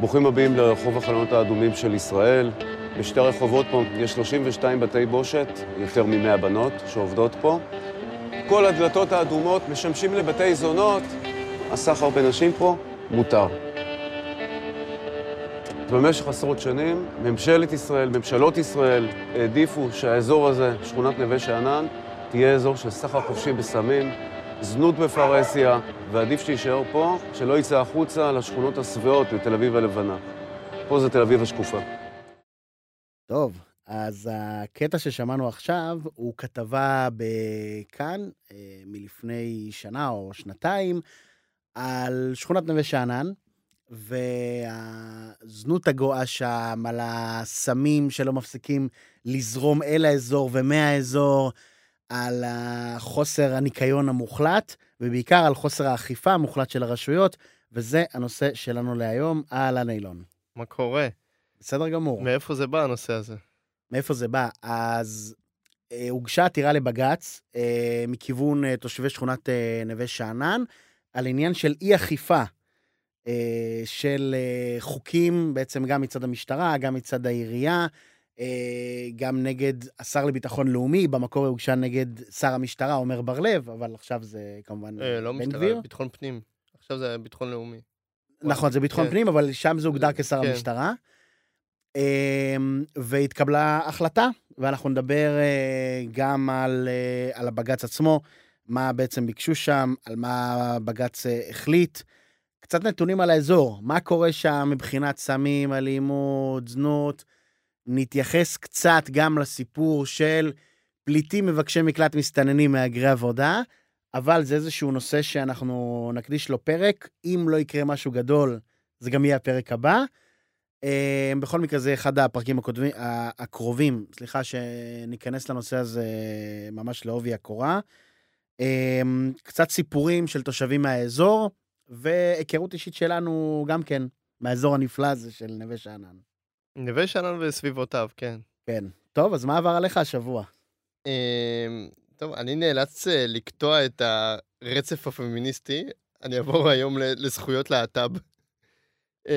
ברוכים הבאים לרחוב החלונות האדומים של ישראל. בשתי הרחובות פה יש 32 בתי בושת, יותר מ-100 בנות שעובדות פה. כל הדלתות האדומות משמשים לבתי זונות. הסחר בנשים פה מותר. במשך עשרות שנים, ממשלת ישראל, ממשלות ישראל, העדיפו שהאזור הזה, שכונת נווה שאנן, תהיה אזור של סחר חופשי בסמים, זנות בפרהסיה, ועדיף שיישאר פה, שלא יצא החוצה לשכונות השבעות בתל אביב הלבנה. פה זה תל אביב השקופה. טוב, אז הקטע ששמענו עכשיו הוא כתבה בכאן אה, מלפני שנה או שנתיים על שכונת נווה שאנן, והזנות הגואה שם, על הסמים שלא מפסיקים לזרום אל האזור ומהאזור, על החוסר הניקיון המוחלט, ובעיקר על חוסר האכיפה המוחלט של הרשויות, וזה הנושא שלנו להיום. אהלן אילון. מה קורה? בסדר גמור. מאיפה זה בא הנושא הזה? מאיפה זה בא? אז אה, הוגשה עתירה לבג"ץ אה, מכיוון אה, תושבי שכונת אה, נווה שאנן, על עניין של אי-אכיפה אה, של אה, חוקים, בעצם גם מצד המשטרה, גם מצד העירייה, גם נגד השר לביטחון לאומי, במקור הוגשה נגד שר המשטרה, עמר בר-לב, אבל עכשיו זה כמובן אה, לא בן משטרה, גביר. ביטחון פנים. עכשיו זה ביטחון לאומי. נכון, זה ביטחון כן. פנים, אבל שם זה הוגדר כשר כן. המשטרה. אמ, והתקבלה החלטה, ואנחנו נדבר אה, גם על, אה, על הבג"ץ עצמו, מה בעצם ביקשו שם, על מה בג"ץ אה, החליט. קצת נתונים על האזור, מה קורה שם מבחינת סמים, אלימות, זנות. נתייחס קצת גם לסיפור של פליטים מבקשי מקלט מסתננים מהגרי עבודה, אבל זה איזשהו נושא שאנחנו נקדיש לו פרק. אם לא יקרה משהו גדול, זה גם יהיה הפרק הבא. אה, בכל מקרה, זה אחד הפרקים הקודמים, הקרובים, סליחה, שניכנס לנושא הזה ממש לעובי הקורה. אה, קצת סיפורים של תושבים מהאזור, והיכרות אישית שלנו גם כן, מהאזור הנפלא הזה של נווה שאנן. נווה שאנן וסביבותיו, כן. כן. טוב, אז מה עבר עליך השבוע? אמ, טוב, אני נאלץ אה, לקטוע את הרצף הפמיניסטי. אני אעבור היום לזכויות להט"ב. אמ,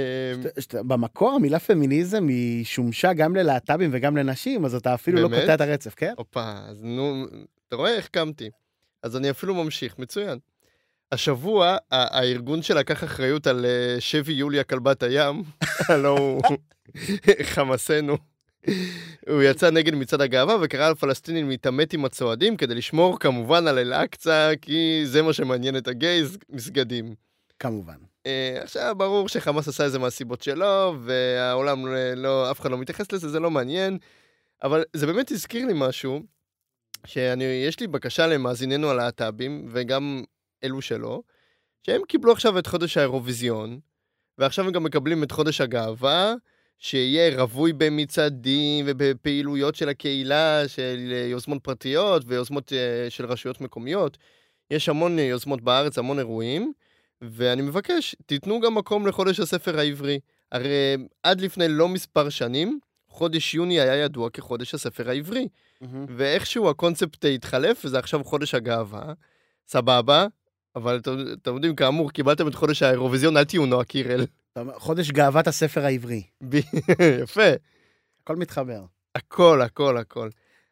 במקור המילה פמיניזם היא שומשה גם ללהט"בים וגם לנשים, אז אתה אפילו לא? קוטע את הרצף, כן? הופה, אז נו, אתה רואה איך קמתי. אז אני אפילו ממשיך, מצוין. השבוע, הארגון שלקח אחריות על אה, שבי יוליה כלבת הים, הלו הוא חמאסנו, הוא יצא נגד מצעד הגאווה וקרא לפלסטינים להתעמת עם הצועדים כדי לשמור כמובן על אל-אקצא, כי זה מה שמעניין את הגייז, מסגדים. כמובן. אה, עכשיו, ברור שחמאס עשה את זה מהסיבות שלו, והעולם לא- לא, אף אחד לא מתייחס לזה, זה לא מעניין, אבל זה באמת הזכיר לי משהו, שאני, יש לי בקשה למאזיננו הלהט"בים, וגם אלו שלא, שהם קיבלו עכשיו את חודש האירוויזיון, ועכשיו הם גם מקבלים את חודש הגאווה, שיהיה רווי במצעדים ובפעילויות של הקהילה, של אה, יוזמות פרטיות ויוזמות אה, של רשויות מקומיות. יש המון אה, יוזמות בארץ, המון אירועים. ואני מבקש, תיתנו גם מקום לחודש הספר העברי. הרי עד לפני לא מספר שנים, חודש יוני היה ידוע כחודש הספר העברי. ואיכשהו הקונספט התחלף, וזה עכשיו חודש הגאווה. סבבה, אבל אתם יודעים, כאמור, קיבלתם את חודש האירוויזיון, אל תהיו נועה קירל. חודש גאוות הספר העברי. יפה. הכל מתחבר. הכל, הכל, הכל.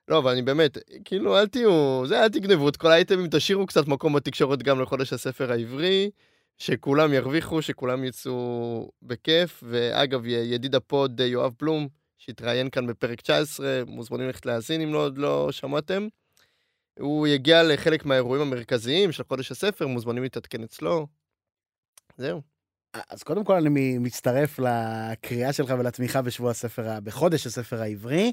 לא, אבל אני באמת, כאילו, אל תהיו, זה, אל תגנבו את כל האייטמים, תשאירו קצת מקום בתקשורת גם לחודש הספר העברי, שכולם ירוויחו, שכולם יצאו בכיף. ואגב, ידיד ה pod אה, יואב בלום, שהתראיין כאן בפרק 19, מוזמנים ללכת להאזין אם לא, עוד לא שמעתם. הוא יגיע לחלק מהאירועים המרכזיים של חודש הספר, מוזמנים להתעדכן אצלו. זהו. אז קודם כל אני מצטרף לקריאה שלך ולתמיכה בשבוע הספר, בחודש הספר העברי.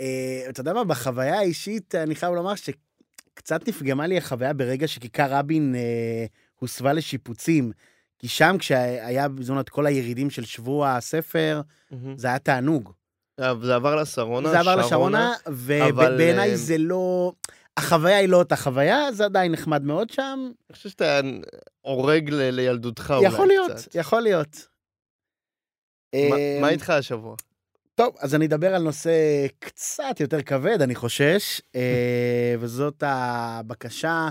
אה, אתה יודע מה, בחוויה האישית, אני חייב לומר שקצת נפגמה לי החוויה ברגע שכיכר רבין אה, הוסבה לשיפוצים. כי שם, כשהיה בזמן את כל הירידים של שבוע הספר, זה היה תענוג. אבל זה עבר לשרונה, זה עבר שרונה. לשרונה, אבל, ובעיניי אה, זה לא... החוויה היא לא אותה חוויה, זה עדיין נחמד מאוד שם. אני חושב שאתה עורג ל- לילדותך אולי יכול להיות, קצת. יכול להיות. מה- מה איתך השבוע? טוב, אז אני אדבר על נושא קצת יותר כבד, אני חושש, אה, וזאת הבקשה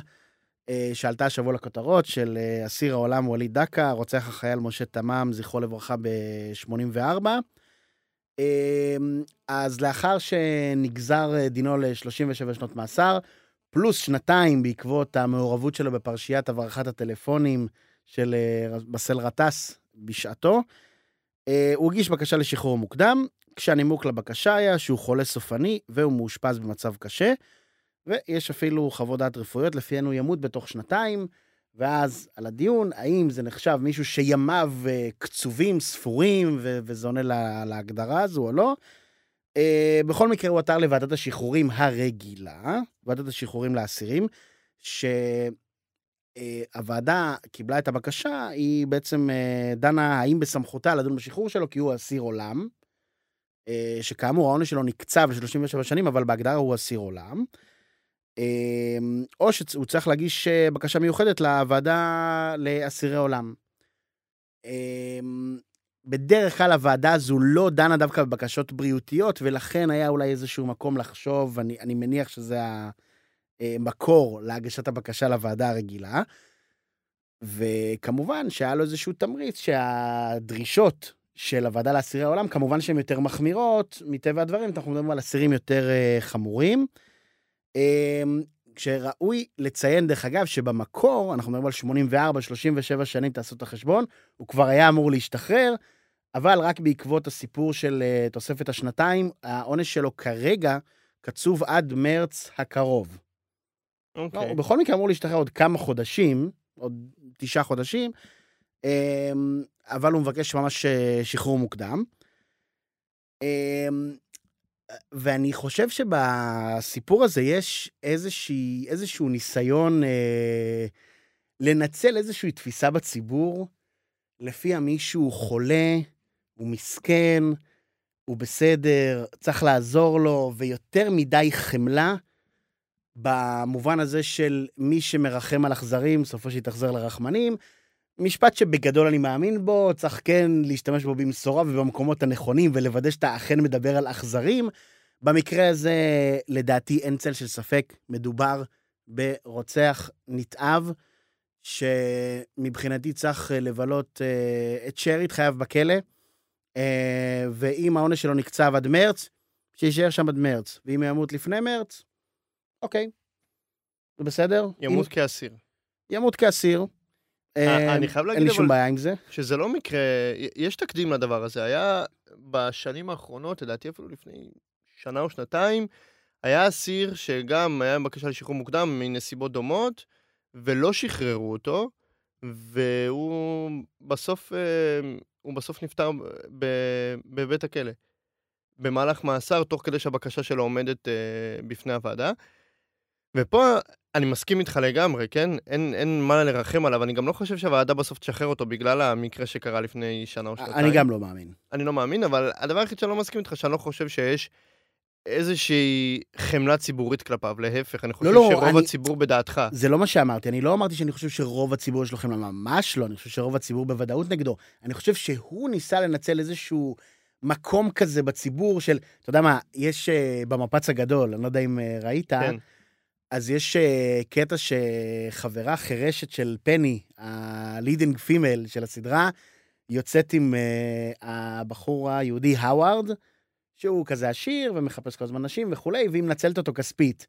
אה, שעלתה השבוע לכותרות של אה, אסיר העולם ווליד דקה, רוצח החייל משה תמם, זכרו לברכה, ב-84. אז לאחר שנגזר אה, דינו ל-37 שנות מאסר, פלוס שנתיים בעקבות המעורבות שלו בפרשיית הברחת הטלפונים של בסל גטאס בשעתו, הוא הגיש בקשה לשחרור מוקדם, כשהנימוק לבקשה היה שהוא חולה סופני והוא מאושפז במצב קשה. ויש אפילו חוות דעת רפואיות, לפיהן הוא ימות בתוך שנתיים, ואז על הדיון, האם זה נחשב מישהו שימיו uh, קצובים, ספורים, ו- וזה עונה לה, להגדרה הזו או לא. Uh, בכל מקרה, הוא עתר לוועדת השחרורים הרגילה, ועדת השחרורים לאסירים, שהוועדה uh, קיבלה את הבקשה, היא בעצם uh, דנה האם בסמכותה לדון בשחרור שלו, כי הוא אסיר עולם, uh, שכאמור העונש שלו נקצב ל-37 שנים, אבל בהגדרה הוא אסיר עולם. אמ, או שהוא צריך להגיש אה, בקשה מיוחדת לוועדה לאסירי עולם. אמ, בדרך כלל הוועדה הזו לא דנה דווקא בבקשות בריאותיות, ולכן היה אולי איזשהו מקום לחשוב, אני, אני מניח שזה המקור להגשת הבקשה לוועדה הרגילה. וכמובן שהיה לו איזשהו תמריץ שהדרישות של הוועדה לאסירי העולם, כמובן שהן יותר מחמירות, מטבע הדברים, אנחנו מדברים על אסירים יותר uh, חמורים. אמ, כשראוי לציין, דרך אגב, שבמקור, אנחנו מדברים על 84, 37 שנים, תעשו את החשבון, הוא כבר היה אמור להשתחרר, אבל רק בעקבות הסיפור של uh, תוספת השנתיים, העונש שלו כרגע קצוב עד מרץ הקרוב. אוקיי. Okay. הוא בכל מקרה אמור להשתחרר עוד כמה חודשים, עוד תשעה חודשים, um, אבל הוא מבקש ממש uh, שחרור מוקדם. Um, ואני חושב שבסיפור הזה יש איזושהי, איזשהו ניסיון אה, לנצל איזושהי תפיסה בציבור, לפיה מישהו חולה, הוא מסכן, הוא בסדר, צריך לעזור לו, ויותר מדי חמלה, במובן הזה של מי שמרחם על אכזרים, סופו שיתאכזר לרחמנים. משפט שבגדול אני מאמין בו, צריך כן להשתמש בו במשורה ובמקומות הנכונים ולוודא שאתה אכן מדבר על אכזרים. במקרה הזה, לדעתי אין צל של ספק, מדובר ברוצח נתעב, שמבחינתי צריך לבלות uh, את שארית חייו בכלא, uh, ואם העונש שלו נקצב עד מרץ, שיישאר שם עד מרץ, ואם ימות לפני מרץ, אוקיי, זה בסדר? ימות אם... כאסיר. ימות כאסיר. אה, אני חייב להגיד, אין לי שום בעיה עם זה. שזה לא מקרה, יש תקדים לדבר הזה. היה בשנים האחרונות, לדעתי אפילו לפני שנה או שנתיים, היה אסיר שגם היה בקשה לשחרור מוקדם מנסיבות דומות, ולא שחררו אותו, והוא בסוף, אה, הוא בסוף נפטר בבית הכלא. במהלך מאסר, תוך כדי שהבקשה שלו עומדת אה, בפני הוועדה. ופה אני מסכים איתך לגמרי, כן? אין, אין מה לרחם עליו, אני גם לא חושב שהוועדה בסוף תשחרר אותו בגלל המקרה שקרה לפני שנה או שנתיים. אני גם לא מאמין. אני לא מאמין, אבל הדבר היחיד שאני לא מסכים איתך, שאני לא חושב שיש איזושהי חמלה ציבורית כלפיו, להפך, אני חושב לא, לא, שרוב אני... הציבור בדעתך. זה לא מה שאמרתי, אני לא אמרתי שאני חושב שרוב הציבור יש לו חמלה, ממש לא, אני חושב שרוב הציבור בוודאות נגדו. אני חושב שהוא ניסה לנצל איזשהו מקום כזה בציבור של, אתה יודע מה, יש אה, במפץ הגדול, אני לא יודע אם אה, ראית, כן. אז יש אה, קטע שחברה חירשת של פני, ה leading female של הסדרה, יוצאת עם אה, הבחור היהודי האווארד, שהוא כזה עשיר ומחפש כל הזמן נשים וכולי, והיא מנצלת אותו כספית.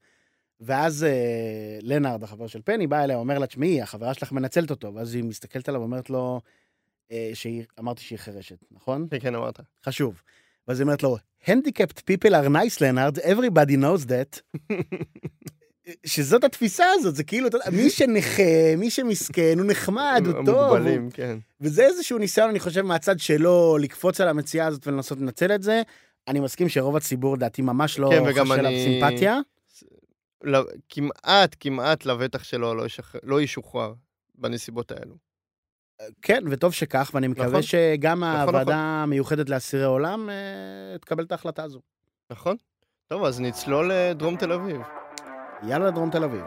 ואז אה, לנארד, החבר של פני, בא אליה, אומר לה, תשמעי, החברה שלך מנצלת אותו. ואז היא מסתכלת עליו ואומרת לו, אה, שהיא, אמרתי שהיא חירשת, נכון? כן, כן, אמרת. חשוב. ואז היא אומרת לו, Handicapped people are nice, לנארד, everybody knows that. שזאת התפיסה הזאת, זה כאילו, מי שנכה, מי שמסכן, הוא נחמד, הוא טוב. מוגבלים, כן. וזה איזשהו ניסיון, אני חושב, מהצד שלו, לקפוץ על המציאה הזאת ולנסות לנצל את זה. אני מסכים שרוב הציבור, דעתי, ממש לא כן, חושב עליו סימפתיה. כמעט, כמעט לבטח שלו לא, ישח... לא ישוחרר בנסיבות האלו. כן, וטוב שכך, ואני מקווה נכון, שגם נכון, הוועדה נכון. המיוחדת לאסירי עולם אה, תקבל את ההחלטה הזו. נכון. טוב, אז נצלול לדרום תל אביב. יאללה דרום תל אביב.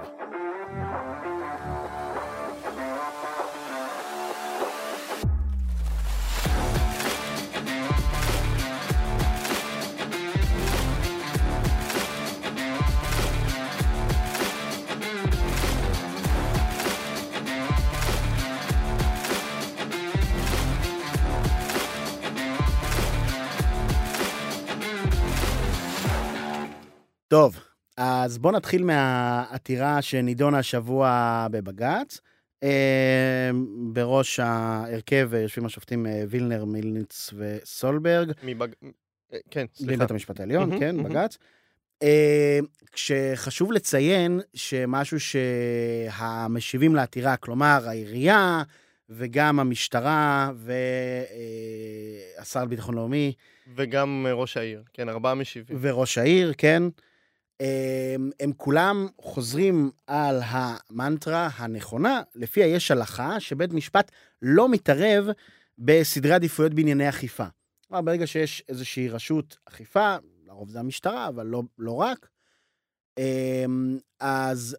טוב, אז בואו נתחיל מהעתירה שנידונה השבוע בבג"ץ. אה, בראש ההרכב יושבים השופטים אה, וילנר, מילניץ וסולברג. מבג... אה, כן, סליחה. בבית המשפט העליון, כן. בג"ץ. אה, כשחשוב לציין שמשהו שהמשיבים לעתירה, כלומר העירייה וגם המשטרה והשר לביטחון לאומי וגם ראש העיר, כן, ארבעה משיבים. וראש העיר, כן, אה, הם כולם חוזרים על המנטרה הנכונה, לפיה יש הלכה שבית משפט לא מתערב בסדרי עדיפויות בענייני אכיפה. כלומר, ברגע שיש איזושהי רשות אכיפה, לרוב זה המשטרה, אבל לא, לא רק, אמ, אז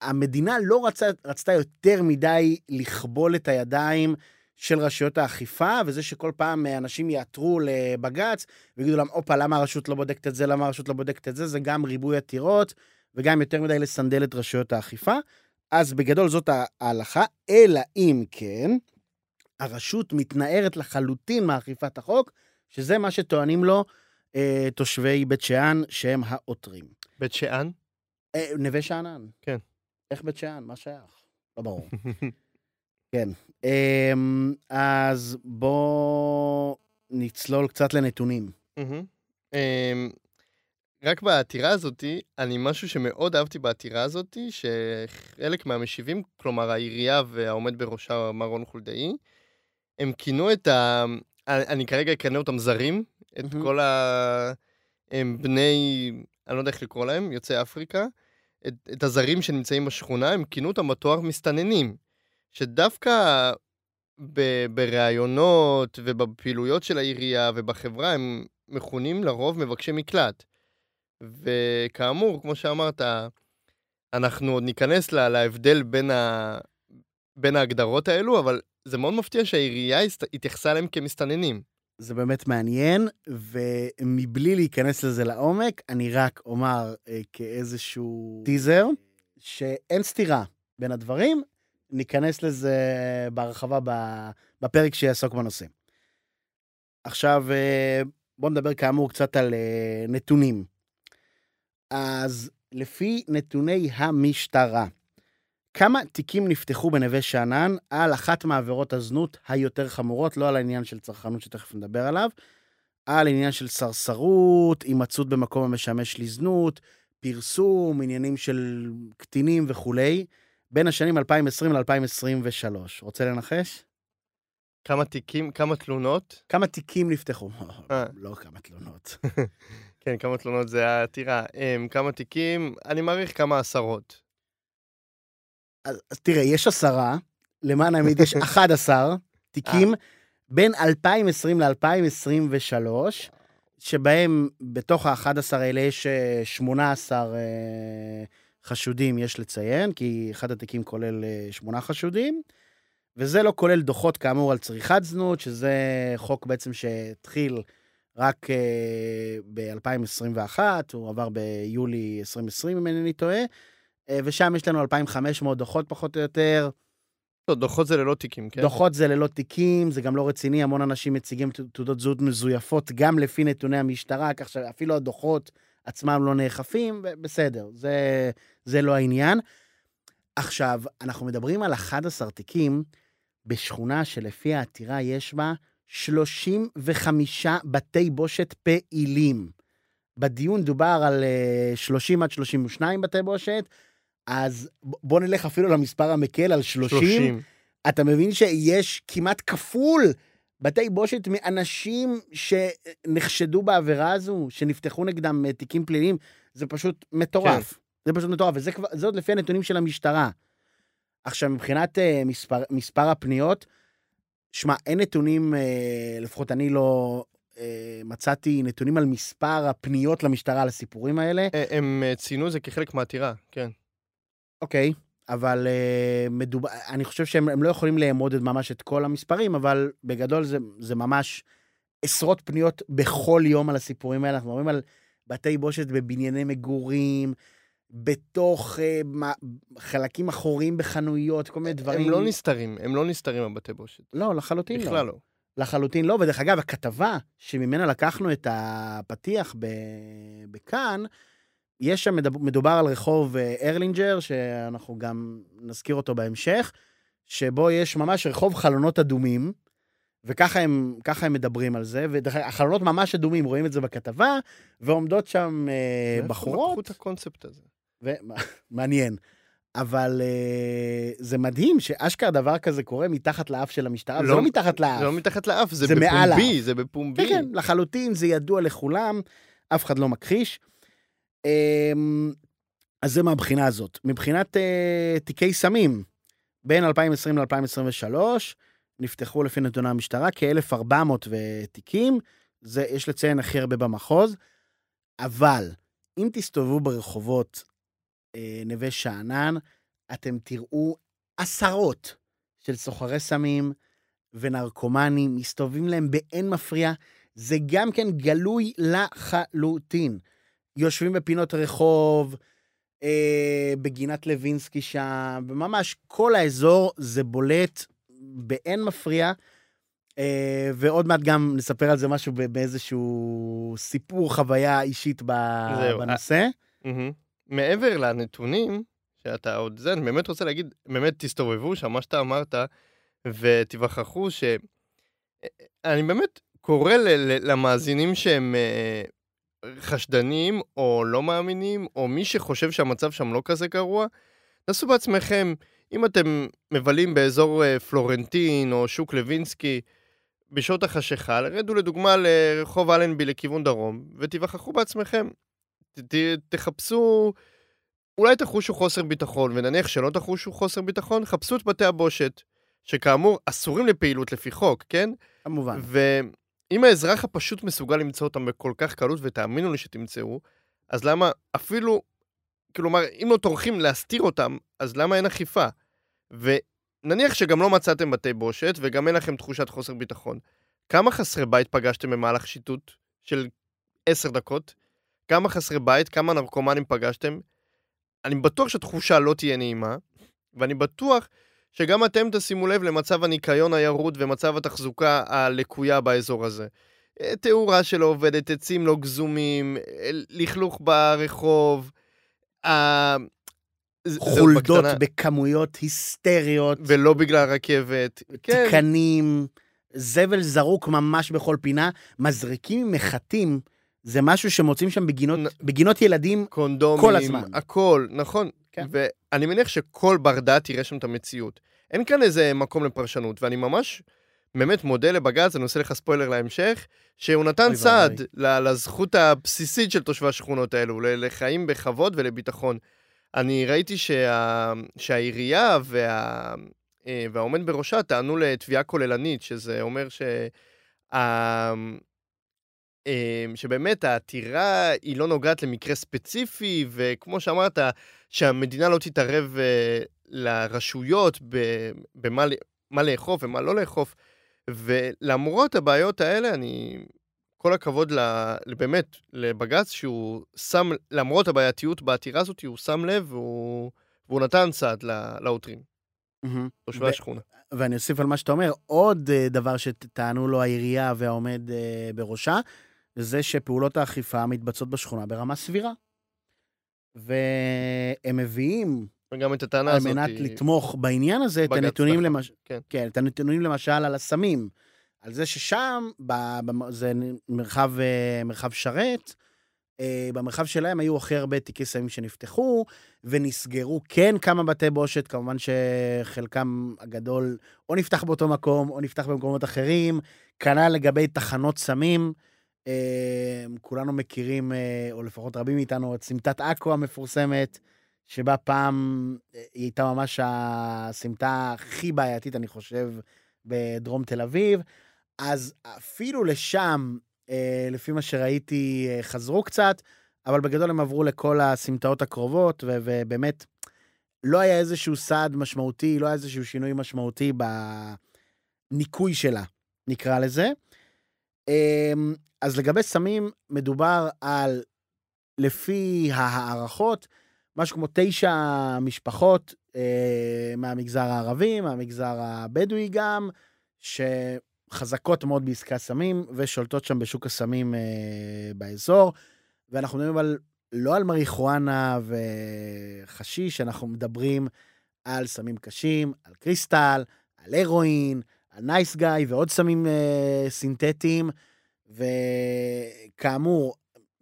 המדינה לא רצה, רצתה יותר מדי לכבול את הידיים של רשויות האכיפה, וזה שכל פעם אנשים יעתרו לבג"ץ ויגידו להם, הופה, למה הרשות לא בודקת את זה, למה הרשות לא בודקת את זה, זה גם ריבוי עתירות, וגם יותר מדי לסנדל את רשויות האכיפה. אז בגדול זאת ההלכה, אלא אם כן, הרשות מתנערת לחלוטין מאכיפת החוק, שזה מה שטוענים לו אה, תושבי בית שאן, שהם העותרים. בית שאן? אה, נווה שאנן. כן. איך בית שאן? מה שייך? לא ברור. כן. אמ, אז בואו נצלול קצת לנתונים. אמ, רק בעתירה הזאתי, אני משהו שמאוד אהבתי בעתירה הזאתי, שחלק מהמשיבים, כלומר העירייה והעומד בראשה מר רון חולדאי, הם כינו את ה... אני כרגע אכנה אותם זרים, את מהמם. כל ה... הם בני, אני לא יודע איך לקרוא להם, יוצאי אפריקה, את, את הזרים שנמצאים בשכונה, הם כינו אותם בתואר מסתננים, שדווקא ב- בראיונות ובפעילויות של העירייה ובחברה הם מכונים לרוב מבקשי מקלט. וכאמור, כמו שאמרת, אנחנו עוד ניכנס לה, להבדל בין, ה... בין ההגדרות האלו, אבל זה מאוד מפתיע שהעירייה הסת- התייחסה אליהם כמסתננים. זה באמת מעניין, ומבלי להיכנס לזה לעומק, אני רק אומר אה, כאיזשהו טיזר, שאין סתירה בין הדברים, ניכנס לזה בהרחבה בפרק שיעסוק בנושא. עכשיו, אה, בואו נדבר כאמור קצת על אה, נתונים. אז לפי נתוני המשטרה, כמה תיקים נפתחו בנווה שאנן על אחת מעבירות הזנות היותר חמורות, לא על העניין של צרכנות שתכף נדבר עליו, על עניין של סרסרות, הימצאות במקום המשמש לזנות, פרסום, עניינים של קטינים וכולי, בין השנים 2020 ל-2023. רוצה לנחש? כמה תיקים, כמה תלונות? כמה תיקים נפתחו? אה. לא כמה תלונות. כן, כמה תלונות זה העתירה. הם, כמה תיקים? אני מעריך כמה עשרות. אז, אז תראה, יש עשרה, למען האמת יש 11 תיקים בין 2020 ל-2023, שבהם בתוך ה-11 האלה יש אה, 18 אה, חשודים, יש לציין, כי אחד התיקים כולל אה, שמונה חשודים, וזה לא כולל דוחות כאמור על צריכת זנות, שזה חוק בעצם שהתחיל רק ב-2021, הוא עבר ביולי 2020, אם אינני טועה. אה, ושם יש לנו 2,500 דוחות פחות או יותר. לא, דוחות זה ללא תיקים, כן? דוחות זה ללא תיקים, זה גם לא רציני, המון אנשים מציגים תעודות זהות מזויפות גם לפי נתוני המשטרה, כך שאפילו הדוחות עצמם לא נאכפים, בסדר, זה, זה לא העניין. עכשיו, אנחנו מדברים על 11 תיקים בשכונה שלפי העתירה יש בה 35 בתי בושת פעילים. בדיון דובר על אה, 30 עד 32 בתי בושת, אז בוא נלך אפילו למספר המקל, על 30. 30. אתה מבין שיש כמעט כפול בתי בושת מאנשים שנחשדו בעבירה הזו, שנפתחו נגדם אה, תיקים פליליים, זה פשוט מטורף. כן. זה פשוט מטורף, וזה כבר, זה עוד לפי הנתונים של המשטרה. עכשיו, מבחינת uh, מספר, מספר הפניות, שמע, אין נתונים, uh, לפחות אני לא uh, מצאתי נתונים על מספר הפניות למשטרה על הסיפורים האלה. הם ציינו את זה כחלק מהעתירה, כן. אוקיי, אבל uh, מדובר, אני חושב שהם הם לא יכולים לאמוד את ממש את כל המספרים, אבל בגדול זה, זה ממש עשרות פניות בכל יום על הסיפורים האלה. אנחנו מדברים על בתי בושת בבנייני מגורים, בתוך uh, מה, חלקים אחוריים בחנויות, כל מיני דברים. הם לא נסתרים, הם לא נסתרים הבתי בושת. לא, לחלוטין לא. בכלל לא. לחלוטין לא, ודרך אגב, הכתבה שממנה לקחנו את הפתיח ב- בכאן, יש שם, מדוב- מדובר על רחוב אה, ארלינג'ר, שאנחנו גם נזכיר אותו בהמשך, שבו יש ממש רחוב חלונות אדומים, וככה הם, הם מדברים על זה, והחלונות ממש אדומים, רואים את זה בכתבה, ועומדות שם אה, בחורות. לקחו את הקונספט הזה? ו... מעניין. אבל אה, זה מדהים שאשכרה דבר כזה קורה מתחת לאף של המשטרה, לא, זה לא- מתחת לאף. זה לא מתחת לאף, זה זה בפומבי. זה בפומבי. כן, כן, לחלוטין, זה ידוע לכולם, אף אחד לא מכחיש. אמ, אז זה מהבחינה הזאת. מבחינת uh, תיקי סמים, בין 2020 ל-2023, נפתחו לפי נתוני המשטרה כ-1,400 תיקים, זה, יש לציין, הכי הרבה במחוז, אבל אם תסתובבו ברחובות אה, נווה שאנן, אתם תראו עשרות של סוחרי סמים ונרקומנים מסתובבים להם באין מפריע. זה גם כן גלוי לחלוטין. יושבים בפינות רחוב, אה, בגינת לוינסקי שם, וממש כל האזור זה בולט באין מפריע. אה, ועוד מעט גם נספר על זה משהו באיזשהו סיפור חוויה אישית ב- זהו, בנושא. מהמם. מעבר לנתונים, שאתה עוד זה, אני באמת רוצה להגיד, באמת תסתובבו שם, מה שאתה אמרת, ותיווכחו ש... אני באמת קורא ל- ל- למאזינים שהם אה, חשדנים, או לא מאמינים, או מי שחושב שהמצב שם לא כזה גרוע, נסו בעצמכם, אם אתם מבלים באזור אה, פלורנטין או שוק לוינסקי, בשעות החשיכה, רדו לדוגמה לרחוב אלנבי לכיוון דרום, ותיווכחו בעצמכם. ת, ת, תחפשו, אולי תחושו חוסר ביטחון, ונניח שלא תחושו חוסר ביטחון, חפשו את בתי הבושת, שכאמור אסורים לפעילות לפי חוק, כן? כמובן. ואם האזרח הפשוט מסוגל למצוא אותם בכל כך קלות, ותאמינו לי שתמצאו, אז למה אפילו, כלומר, אם לא טורחים להסתיר אותם, אז למה אין אכיפה? ונניח שגם לא מצאתם בתי בושת, וגם אין לכם תחושת חוסר ביטחון. כמה חסרי בית פגשתם במהלך שיטוט של עשר דקות? כמה חסרי בית, כמה נרקומנים פגשתם? אני בטוח שהתחושה לא תהיה נעימה, ואני בטוח שגם אתם תשימו לב למצב הניקיון הירוד ומצב התחזוקה הלקויה באזור הזה. אה, תאורה שלא עובדת, עצים לא גזומים, אה, לכלוך ברחוב, אה, חולדות בקטנה, בכמויות היסטריות, ולא בגלל הרכבת. כן, תקנים, זבל זרוק ממש בכל פינה, מזריקים מחטים, זה משהו שמוצאים שם בגינות, נ- בגינות ילדים. קונדומים, כל הזמן. הכל, נכון. כן. ואני מניח שכל בר דעת יראה שם את המציאות. אין כאן איזה מקום לפרשנות, ואני ממש באמת מודה לבג"ץ, אני עושה לך ספוילר להמשך, שהוא נתן סעד לזכות הבסיסית של תושבי השכונות האלו, לחיים בכבוד ולביטחון. אני ראיתי שה... שהעירייה וה... אה, והעומד בראשה טענו לתביעה כוללנית, שזה אומר ש... אה, שבאמת העתירה היא לא נוגעת למקרה ספציפי, וכמו שאמרת, שהמדינה לא תתערב אה, לרשויות במה מה לאכוף ומה לא לאכוף. ולמרות הבעיות האלה, אני... כל הכבוד ל- באמת לבג"ץ, שהוא שם, למרות הבעייתיות בעתירה הזאת, הוא שם לב והוא, והוא נתן סעד לעותרים. תושבי השכונה. ואני אוסיף על מה שאתה אומר, עוד אה, דבר שטענו לו העירייה והעומד אה, בראשה, זה שפעולות האכיפה מתבצעות בשכונה ברמה סבירה. והם מביאים, וגם את הטענה על הזאת... מנת היא- לתמוך בעניין הזה, את בג"ץ הנתונים. למש... כן. כן, את הנתונים למשל על הסמים. על זה ששם, ב... ב... זה מרחב, אה, מרחב שרת, אה, במרחב שלהם היו הכי הרבה תיקי סמים שנפתחו, ונסגרו כן כמה בתי בושת, כמובן שחלקם הגדול או נפתח באותו מקום, או נפתח במקומות אחרים. כנ"ל לגבי תחנות סמים. אה, כולנו מכירים, אה, או לפחות רבים מאיתנו, את סמטת עכו המפורסמת, שבה פעם אה, היא הייתה ממש הסמטה הכי בעייתית, אני חושב, בדרום תל אביב. אז אפילו לשם, אה, לפי מה שראיתי, חזרו קצת, אבל בגדול הם עברו לכל הסמטאות הקרובות, ובאמת, לא היה איזשהו סעד משמעותי, לא היה איזשהו שינוי משמעותי בניקוי שלה, נקרא לזה. אז לגבי סמים, מדובר על, לפי ההערכות, משהו כמו תשע משפחות אה, מהמגזר הערבי, מהמגזר הבדואי גם, שחזקות מאוד בעסקי הסמים ושולטות שם בשוק הסמים אה, באזור. ואנחנו מדברים על לא על מריחואנה וחשיש, אנחנו מדברים על סמים קשים, על קריסטל, על הרואין, על נייס גאי ועוד סמים אה, סינתטיים. וכאמור,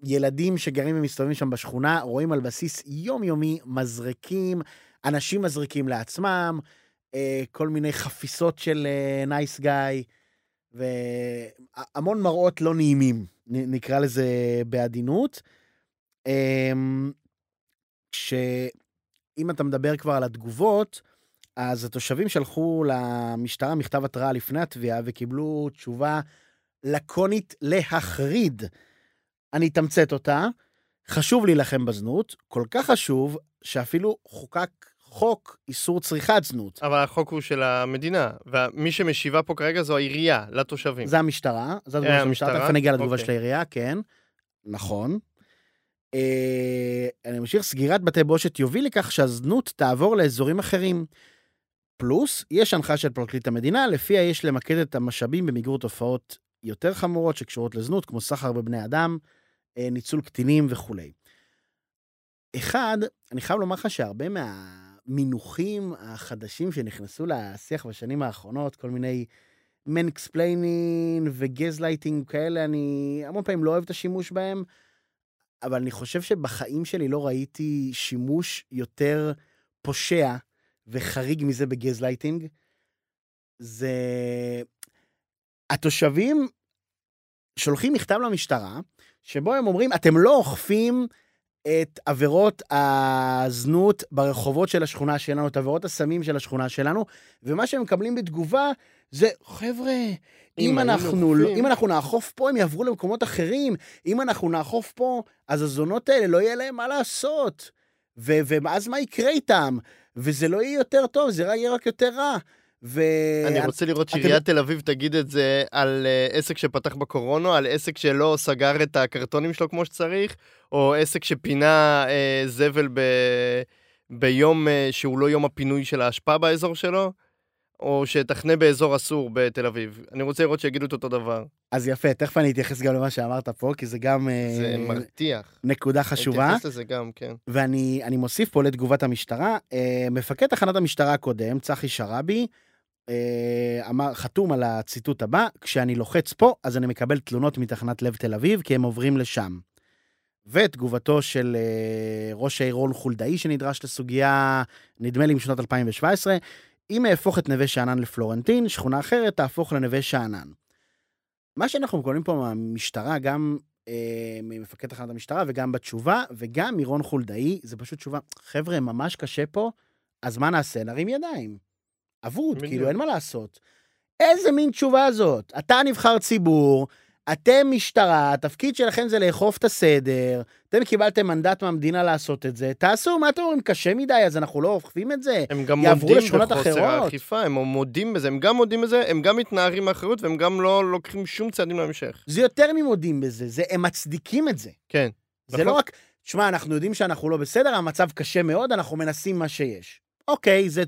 ילדים שגרים ומסתובבים שם בשכונה רואים על בסיס יומיומי מזרקים, אנשים מזריקים לעצמם, אה, כל מיני חפיסות של נייס גיא, והמון מראות לא נעימים, נקרא לזה בעדינות. אמ, שאם אתה מדבר כבר על התגובות, אז התושבים שלחו למשטרה מכתב התראה לפני התביעה וקיבלו תשובה לקונית להחריד. אני אתמצת אותה. חשוב להילחם בזנות, כל כך חשוב, שאפילו חוקק חוק איסור צריכת זנות. אבל החוק הוא של המדינה, ומי שמשיבה פה כרגע זו העירייה, לתושבים. זה המשטרה, זו התגובה אה, של המשטרה? תכף אני אגיע לתגובה אוקיי. של העירייה, כן. נכון. אה, אני ממשיך, סגירת בתי בושת יוביל לכך שהזנות תעבור לאזורים אחרים. פלוס, יש הנחיה של פרקליט המדינה, לפיה יש למקד את המשאבים במיגור תופעות יותר חמורות שקשורות לזנות, כמו סחר בבני אדם, אה, ניצול קטינים וכולי. אחד, אני חייב לומר לך שהרבה מהמינוחים החדשים שנכנסו לשיח בשנים האחרונות, כל מיני mansplaining וגז לייטינג כאלה, אני המון פעמים לא אוהב את השימוש בהם, אבל אני חושב שבחיים שלי לא ראיתי שימוש יותר פושע וחריג מזה בגז לייטינג. זה... התושבים שולחים מכתב למשטרה, שבו הם אומרים, אתם לא אוכפים את עבירות הזנות ברחובות של השכונה שלנו, את עבירות הסמים של השכונה שלנו, ומה שהם מקבלים בתגובה זה, חבר'ה, אם, אם אנחנו, לא, אם אנחנו נאכוף פה, הם יעברו למקומות אחרים. אם אנחנו נאכוף פה, אז הזונות האלה לא יהיה להם מה לעשות. ו- ואז מה יקרה איתם? וזה לא יהיה יותר טוב, זה יהיה רק יותר רע. ו... אני רוצה לראות אתם- שעיריית תל אביב תגיד את זה על אה, עסק שפתח בקורונה, על עסק שלא סגר את הקרטונים שלו כמו שצריך, או עסק שפינה אה, זבל ב... ביום אה, שהוא לא יום הפינוי של האשפה באזור שלו, או שתחנה באזור אסור בתל אביב. אני רוצה לראות שיגידו את אותו דבר. אז יפה, תכף אני אתייחס גם למה שאמרת פה, כי זה גם אה, זה מרתיח. נקודה חשובה. אני אתייחס לזה גם, כן. ואני אני מוסיף פה לתגובת המשטרה, אה, מפקד תחנת המשטרה הקודם, צחי שרעבי, אה, אמר, חתום על הציטוט הבא, כשאני לוחץ פה, אז אני מקבל תלונות מתחנת לב תל אביב, כי הם עוברים לשם. ותגובתו של אה, ראש העיר רון חולדאי, שנדרש לסוגיה, נדמה לי משנת 2017, אם אהפוך את נווה שאנן לפלורנטין, שכונה אחרת תהפוך לנווה שאנן. מה שאנחנו מקבלים פה מהמשטרה, גם אה, ממפקד תחנת המשטרה וגם בתשובה, וגם מרון חולדאי, זה פשוט תשובה, חבר'ה, ממש קשה פה, אז מה נעשה? נרים ידיים. אבוד. כאילו, אין מה לעשות. איזה מין תשובה זאת? אתה נבחר ציבור, אתם משטרה, התפקיד שלכם זה לאכוף את הסדר, אתם קיבלתם מנדט מהמדינה לעשות את זה, תעשו, מה אתם אומרים, קשה מדי, אז אנחנו לא אוכפים את זה? הם גם מודים בחוסר. האכיפה, הם מודים בזה, הם גם מודים בזה, הם גם מתנערים מאחריות, והם גם לא לוקחים שום צעדים להמשך. זה יותר ממודים בזה, זה, הם מצדיקים את זה. כן. זה נכון. לא רק, תשמע, אנחנו יודעים שאנחנו לא בסדר, המצב קשה מאוד, אנחנו מנסים מה שיש. אוקיי, זה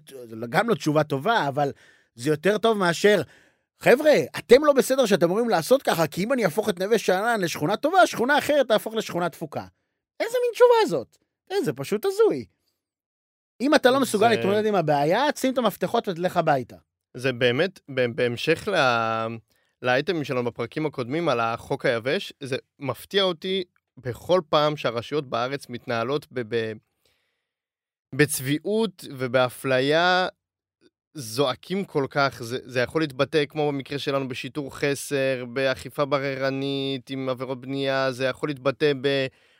גם לא תשובה טובה, אבל זה יותר טוב מאשר, חבר'ה, אתם לא בסדר שאתם אמורים לעשות ככה, כי אם אני אהפוך את נווה שאנן לשכונה טובה, שכונה אחרת תהפוך לשכונה תפוקה. איזה מין תשובה זאת? אה, זה פשוט הזוי. אם אתה לא מסוגל זה- להתמודד עם הבעיה, שים את המפתחות ותלך הביתה. זה באמת, בהמשך ל... לאייטמים שלנו בפרקים הקודמים על החוק היבש, זה מפתיע אותי בכל פעם שהרשויות בארץ מתנהלות ב... ב... בצביעות ובאפליה זועקים כל כך, זה, זה יכול להתבטא כמו במקרה שלנו בשיטור חסר, באכיפה בררנית, עם עבירות בנייה, זה יכול להתבטא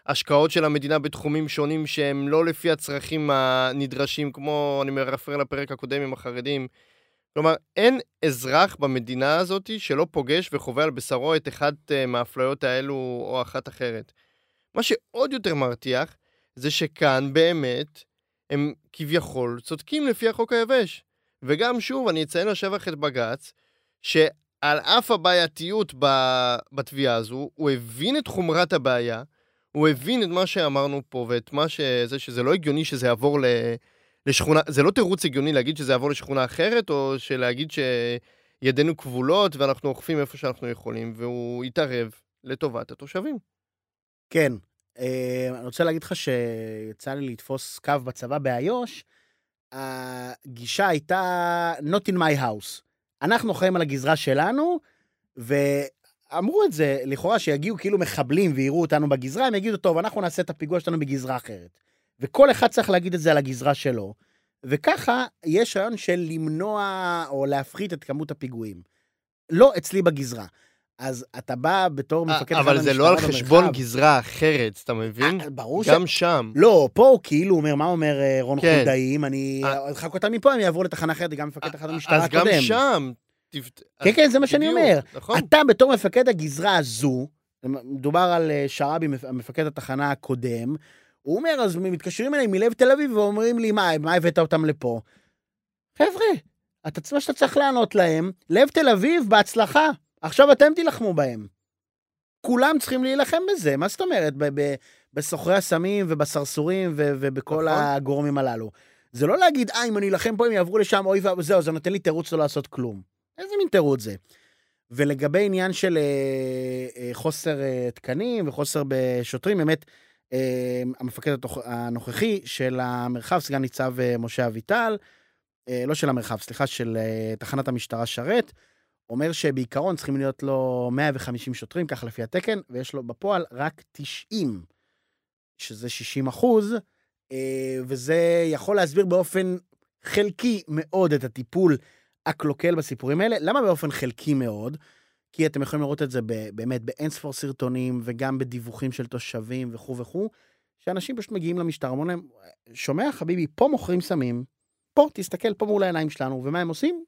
בהשקעות של המדינה בתחומים שונים שהם לא לפי הצרכים הנדרשים, כמו אני מרפר לפרק הקודם עם החרדים. כלומר, אין אזרח במדינה הזאת שלא פוגש וחווה על בשרו את אחת אה, מהאפליות האלו או אחת אחרת. מה שעוד יותר מרתיח, זה שכאן באמת הם כביכול צודקים לפי החוק היבש. וגם שוב, אני אציין לשבח את בג"ץ, שעל אף הבעייתיות בתביעה הזו, הוא הבין את חומרת הבעיה, הוא הבין את מה שאמרנו פה ואת מה שזה, שזה לא הגיוני שזה יעבור ל... לשכונה, זה לא תירוץ הגיוני להגיד שזה יעבור לשכונה אחרת, או שלהגיד שידינו כבולות ואנחנו אוכפים איפה שאנחנו יכולים, והוא יתערב לטובת התושבים. כן, אני רוצה להגיד לך שיצא לי לתפוס קו בצבא באיו"ש, הגישה הייתה not in my house. אנחנו חיים על הגזרה שלנו, ואמרו את זה, לכאורה שיגיעו כאילו מחבלים ויראו אותנו בגזרה, הם יגידו, טוב, אנחנו נעשה את הפיגוע שלנו בגזרה אחרת. וכל אחד צריך להגיד את זה על הגזרה שלו. וככה יש רעיון של למנוע או להפחית את כמות הפיגועים. לא אצלי בגזרה. אז אתה בא בתור מפקד אה, אבל תחנת זה לא על חשבון במרחב. גזרה אחרת, אתה מבין? אה, ברור ש... גם שם. לא, פה הוא כאילו אומר, מה אומר אה, רון כן. חולדאי? אם אני. ארחק אותם מפה, הם יעברו לתחנה אחרת, גם מפקד תחנת המשטרה אז הקודם. גם שם. כן, כן, זה מה שאני אומר. נכון. אתה בתור מפקד הגזרה הזו, מדובר על שרעבי, מפ- מפקד התחנה הקודם, הוא אומר, אז מתקשרים אליי מלב תל אביב ואומרים לי, מה, מה הבאת אותם לפה? חבר'ה, אתה מה שאתה צריך לענות להם, לב תל אביב, בהצלחה. עכשיו אתם תילחמו בהם. כולם צריכים להילחם בזה, מה זאת אומרת? בסוחרי הסמים ובסרסורים ובכל נכון. הגורמים הללו. זה לא להגיד, אה, אם אני אלחם פה, הם יעברו לשם, אוי ואבוי, זהו, זה נותן לי תירוץ לא לעשות כלום. איזה מין תירוץ זה? ולגבי עניין של אה, אה, חוסר אה, תקנים וחוסר בשוטרים, באמת, אה, המפקד התוך, הנוכחי של המרחב, סגן ניצב אה, משה אביטל, אה, לא של המרחב, סליחה, של אה, תחנת המשטרה שרת, אומר שבעיקרון צריכים להיות לו 150 שוטרים, כך לפי התקן, ויש לו בפועל רק 90, שזה 60 אחוז, אה, וזה יכול להסביר באופן חלקי מאוד את הטיפול הקלוקל בסיפורים האלה. למה באופן חלקי מאוד? כי אתם יכולים לראות את זה באמת באינספור סרטונים, וגם בדיווחים של תושבים וכו' וכו', שאנשים פשוט מגיעים למשטרה, אומרים להם, שומע חביבי, פה מוכרים סמים, פה, תסתכל פה מול העיניים שלנו, ומה הם עושים?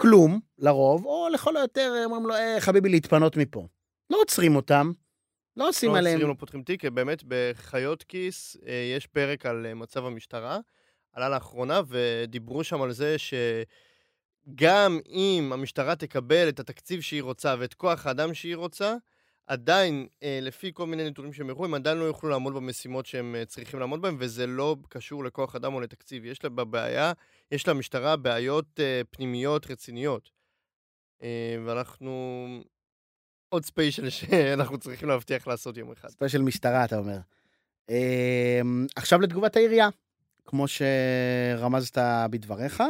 כלום, לרוב, או לכל היותר אומרים לו, אה, חביבי, להתפנות מפה. לא עוצרים אותם, לא עושים לא עליהם... עוצרים, לא פותחים תיק, באמת בחיות כיס אה, יש פרק על אה, מצב המשטרה, עלה לאחרונה, ודיברו שם על זה שגם אם המשטרה תקבל את התקציב שהיא רוצה ואת כוח האדם שהיא רוצה, עדיין, אה, לפי כל מיני נתונים שהם הראו, הם עדיין לא יוכלו לעמוד במשימות שהם אה, צריכים לעמוד בהן, וזה לא קשור לכוח אדם או לתקציב. יש לה בעיה, יש למשטרה בעיות אה, פנימיות רציניות. ואנחנו... עוד ספיישל שאנחנו צריכים להבטיח לעשות יום אחד. ספיישל משטרה, אתה אומר. עכשיו לתגובת העירייה, כמו שרמזת בדבריך.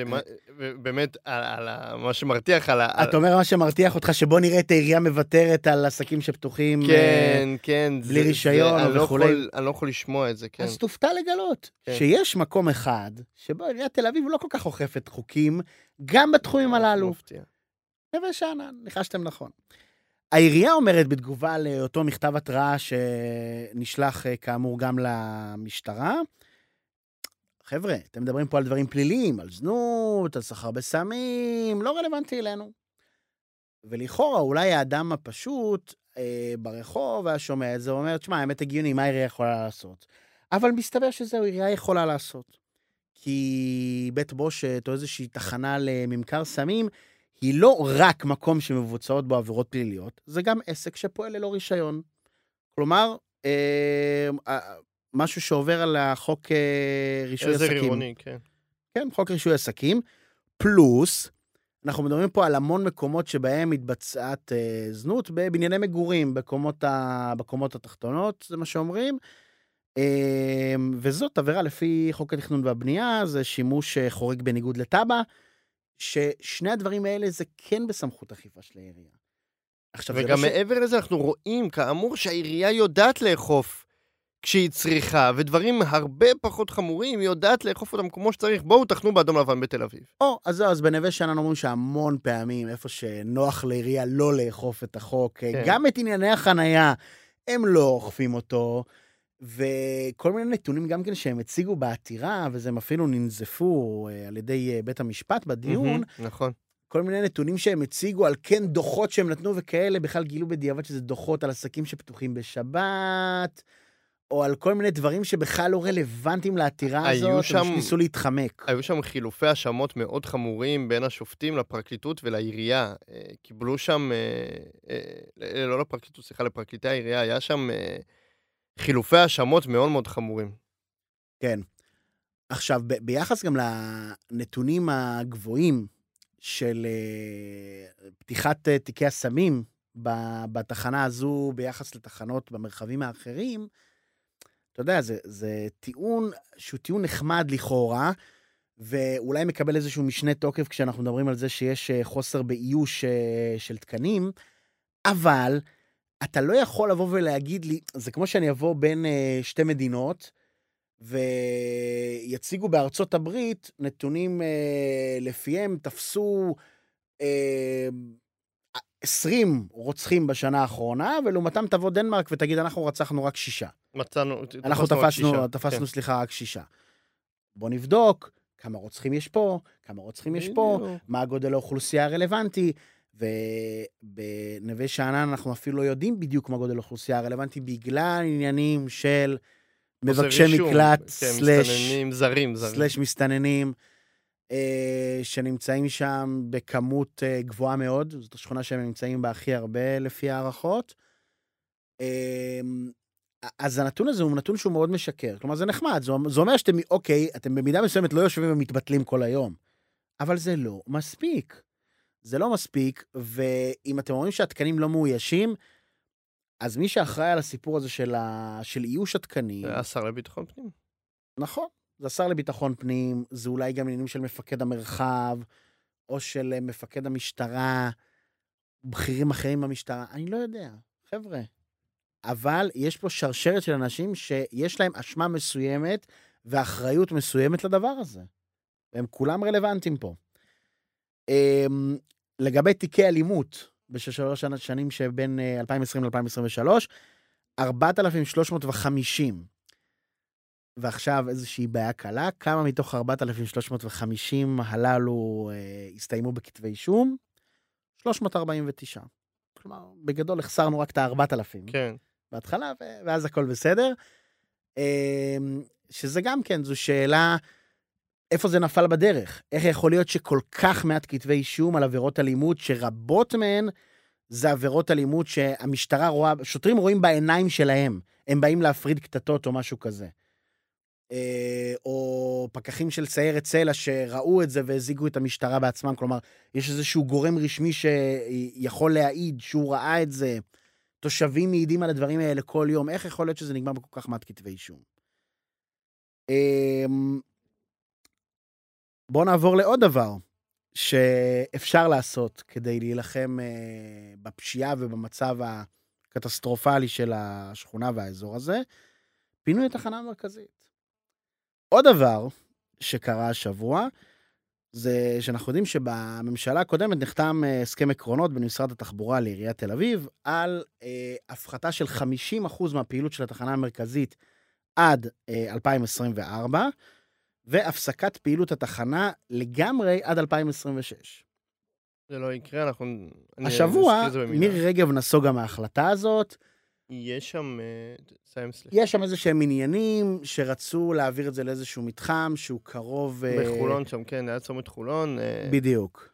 שמה- ובאמת, על, מה שמרתיח על ה... אתה אומר מה שמרתיח אותך, שבוא נראה את העירייה מוותרת על עסקים שפתוחים. אה, כן, כן. בלי זה- רישיון זה- לא וכולי. יכול- אני לא יכול לשמוע את זה, כן. אז תופתע לגלות כן. שיש מקום אחד שבו עיריית תל אביב לא כל כך אוכפת חוקים, גם בתחומים הללו. מפתיע. נווה שאנן, ניחשתם נכון. העירייה אומרת בתגובה לאותו מכתב התראה שנשלח אה, כאמור גם למשטרה, חבר'ה, אתם מדברים פה על דברים פליליים, על זנות, על סחר בסמים, לא רלוונטי אלינו. ולכאורה, אולי האדם הפשוט אה, ברחוב היה שומע את זה, ואומר, תשמע, האמת הגיוני, מה העירייה יכולה לעשות? אבל מסתבר שזהו, העירייה יכולה לעשות. כי בית בושת או איזושהי תחנה לממכר סמים, היא לא רק מקום שמבוצעות בו עבירות פליליות, זה גם עסק שפועל ללא רישיון. כלומר, אה, אה, משהו שעובר על החוק אה, רישוי עזר עסקים. עירוני, כן. כן, חוק רישוי עסקים, פלוס, אנחנו מדברים פה על המון מקומות שבהם מתבצעת אה, זנות בבנייני מגורים, בקומות, ה, בקומות התחתונות, זה מה שאומרים. אה, וזאת עבירה לפי חוק התכנון והבנייה, זה שימוש אה, חורג בניגוד לתב"ע, ששני הדברים האלה זה כן בסמכות אכיפה של העירייה. עכשיו, וגם לא ש... מעבר לזה, אנחנו רואים, כאמור, שהעירייה יודעת לאכוף כשהיא צריכה, ודברים הרבה פחות חמורים, היא יודעת לאכוף אותם כמו שצריך. בואו תחנו באדום לבן בתל אביב. או, אז זהו, אז בנווה שאנן אומרים שהמון פעמים, איפה שנוח לעירייה לא לאכוף את החוק, כן. גם את ענייני החנייה, הם לא אוכפים אותו, וכל מיני נתונים גם כן שהם הציגו בעתירה, וזה הם אפילו ננזפו אה, על ידי אה, בית המשפט בדיון, מהמם, נכון. כל מיני נתונים שהם הציגו על כן דוחות שהם נתנו וכאלה, בכלל גילו בדיעבד שזה דוחות על עסקים שפתוחים בשבת, או על כל מיני דברים שבכלל לא רלוונטיים לעתירה הזאת, שם- הם ניסו להתחמק. היו שם חילופי האשמות מאוד חמורים בין השופטים לפרקליטות ולעירייה. אה, קיבלו שם, אה, אה, לא לפרקליטות, סליחה, לפרקליטי העירייה, היה שם חילופי האשמות מאוד מאוד חמורים. כן. עכשיו, ב- ביחס גם לנתונים הגבוהים של פתיחת תיקי הסמים בתחנה הזו ביחס לתחנות במרחבים האחרים, אתה יודע, זה, זה טיעון שהוא טיעון נחמד לכאורה, ואולי מקבל איזשהו משנה תוקף כשאנחנו מדברים על זה שיש אה, חוסר באיוש אה, של תקנים, אבל אתה לא יכול לבוא ולהגיד לי, זה כמו שאני אבוא בין אה, שתי מדינות, ויציגו בארצות הברית נתונים לפיהם תפסו 20 רוצחים בשנה האחרונה, ולעומתם תבוא דנמרק ותגיד, אנחנו רצחנו רק שישה. מצאנו, אנחנו רק תפסנו. תפסנו, כן. סליחה, רק שישה. בוא נבדוק כמה רוצחים יש פה, כמה רוצחים יש פה. מה הגודל האוכלוסייה הרלוונטי, ובנווה שאנן אנחנו אפילו לא יודעים בדיוק מה גודל האוכלוסייה הרלוונטי, בגלל עניינים של מבקשי מקלט, כן, סלאש, מסתננים זרים, זרים. סלאש מסתננים, שנמצאים שם בכמות אה, גבוהה מאוד, זאת השכונה שהם נמצאים בה הכי הרבה לפי הערכות. אה, אז הנתון הזה הוא נתון שהוא מאוד משקר. כלומר, זה נחמד, זה, זה אומר שאתם, אוקיי, אתם במידה מסוימת לא יושבים ומתבטלים כל היום, אבל זה לא מספיק. זה לא מספיק, ואם אתם אומרים שהתקנים לא מאוישים, אז מי שאחראי על הסיפור הזה של, ה... של איוש התקנים, זה השר לביטחון פנים. נכון, זה השר לביטחון פנים, זה אולי גם עניינים של מפקד המרחב, או של אה, מפקד המשטרה, בכירים אחרים במשטרה, אני לא יודע, חבר'ה. אבל יש פה שרשרת של אנשים שיש להם אשמה מסוימת ואחריות מסוימת לדבר הזה. והם כולם רלוונטיים פה. אמ, לגבי תיקי אלימות בשלוש השנים שבין אה, 2020 ל-2023, 4,350. ועכשיו איזושהי בעיה קלה, כמה מתוך 4,350 הללו אה, הסתיימו בכתבי אישום? 349. כלומר, בגדול החסרנו רק את ה-4,000 כן. בהתחלה, ואז הכל בסדר. אה, שזה גם כן, זו שאלה, איפה זה נפל בדרך? איך יכול להיות שכל כך מעט כתבי אישום על עבירות אלימות, שרבות מהן זה עבירות אלימות שהמשטרה רואה, שוטרים רואים בעיניים שלהם, הם באים להפריד קטטות או משהו כזה. אה, או פקחים של סיירת סלע שראו את זה והזיגו את המשטרה בעצמם, כלומר, יש איזשהו גורם רשמי שיכול להעיד שהוא ראה את זה. תושבים מעידים על הדברים האלה כל יום, איך יכול להיות שזה נגמר בכל כך מעט כתבי אישום? אמ, בואו נעבור לעוד דבר שאפשר לעשות כדי להילחם אה, בפשיעה ובמצב הקטסטרופלי של השכונה והאזור הזה, פינוי התחנה המרכזית. עוד דבר שקרה השבוע, זה שאנחנו יודעים שבממשלה הקודמת נחתם אה, הסכם עקרונות בין משרד התחבורה לעיריית תל אביב על אה, הפחתה של 50% מהפעילות של התחנה המרכזית עד אה, 2024, והפסקת פעילות התחנה לגמרי עד 2026. זה לא יקרה, אנחנו... השבוע. מירי רגב נסוגה מההחלטה הזאת. יש שם... אה, סיים סליחה. יש שם איזה שהם עניינים שרצו להעביר את זה לאיזשהו מתחם שהוא קרוב... אה, בחולון שם, כן, היה צומת חולון. אה, בדיוק.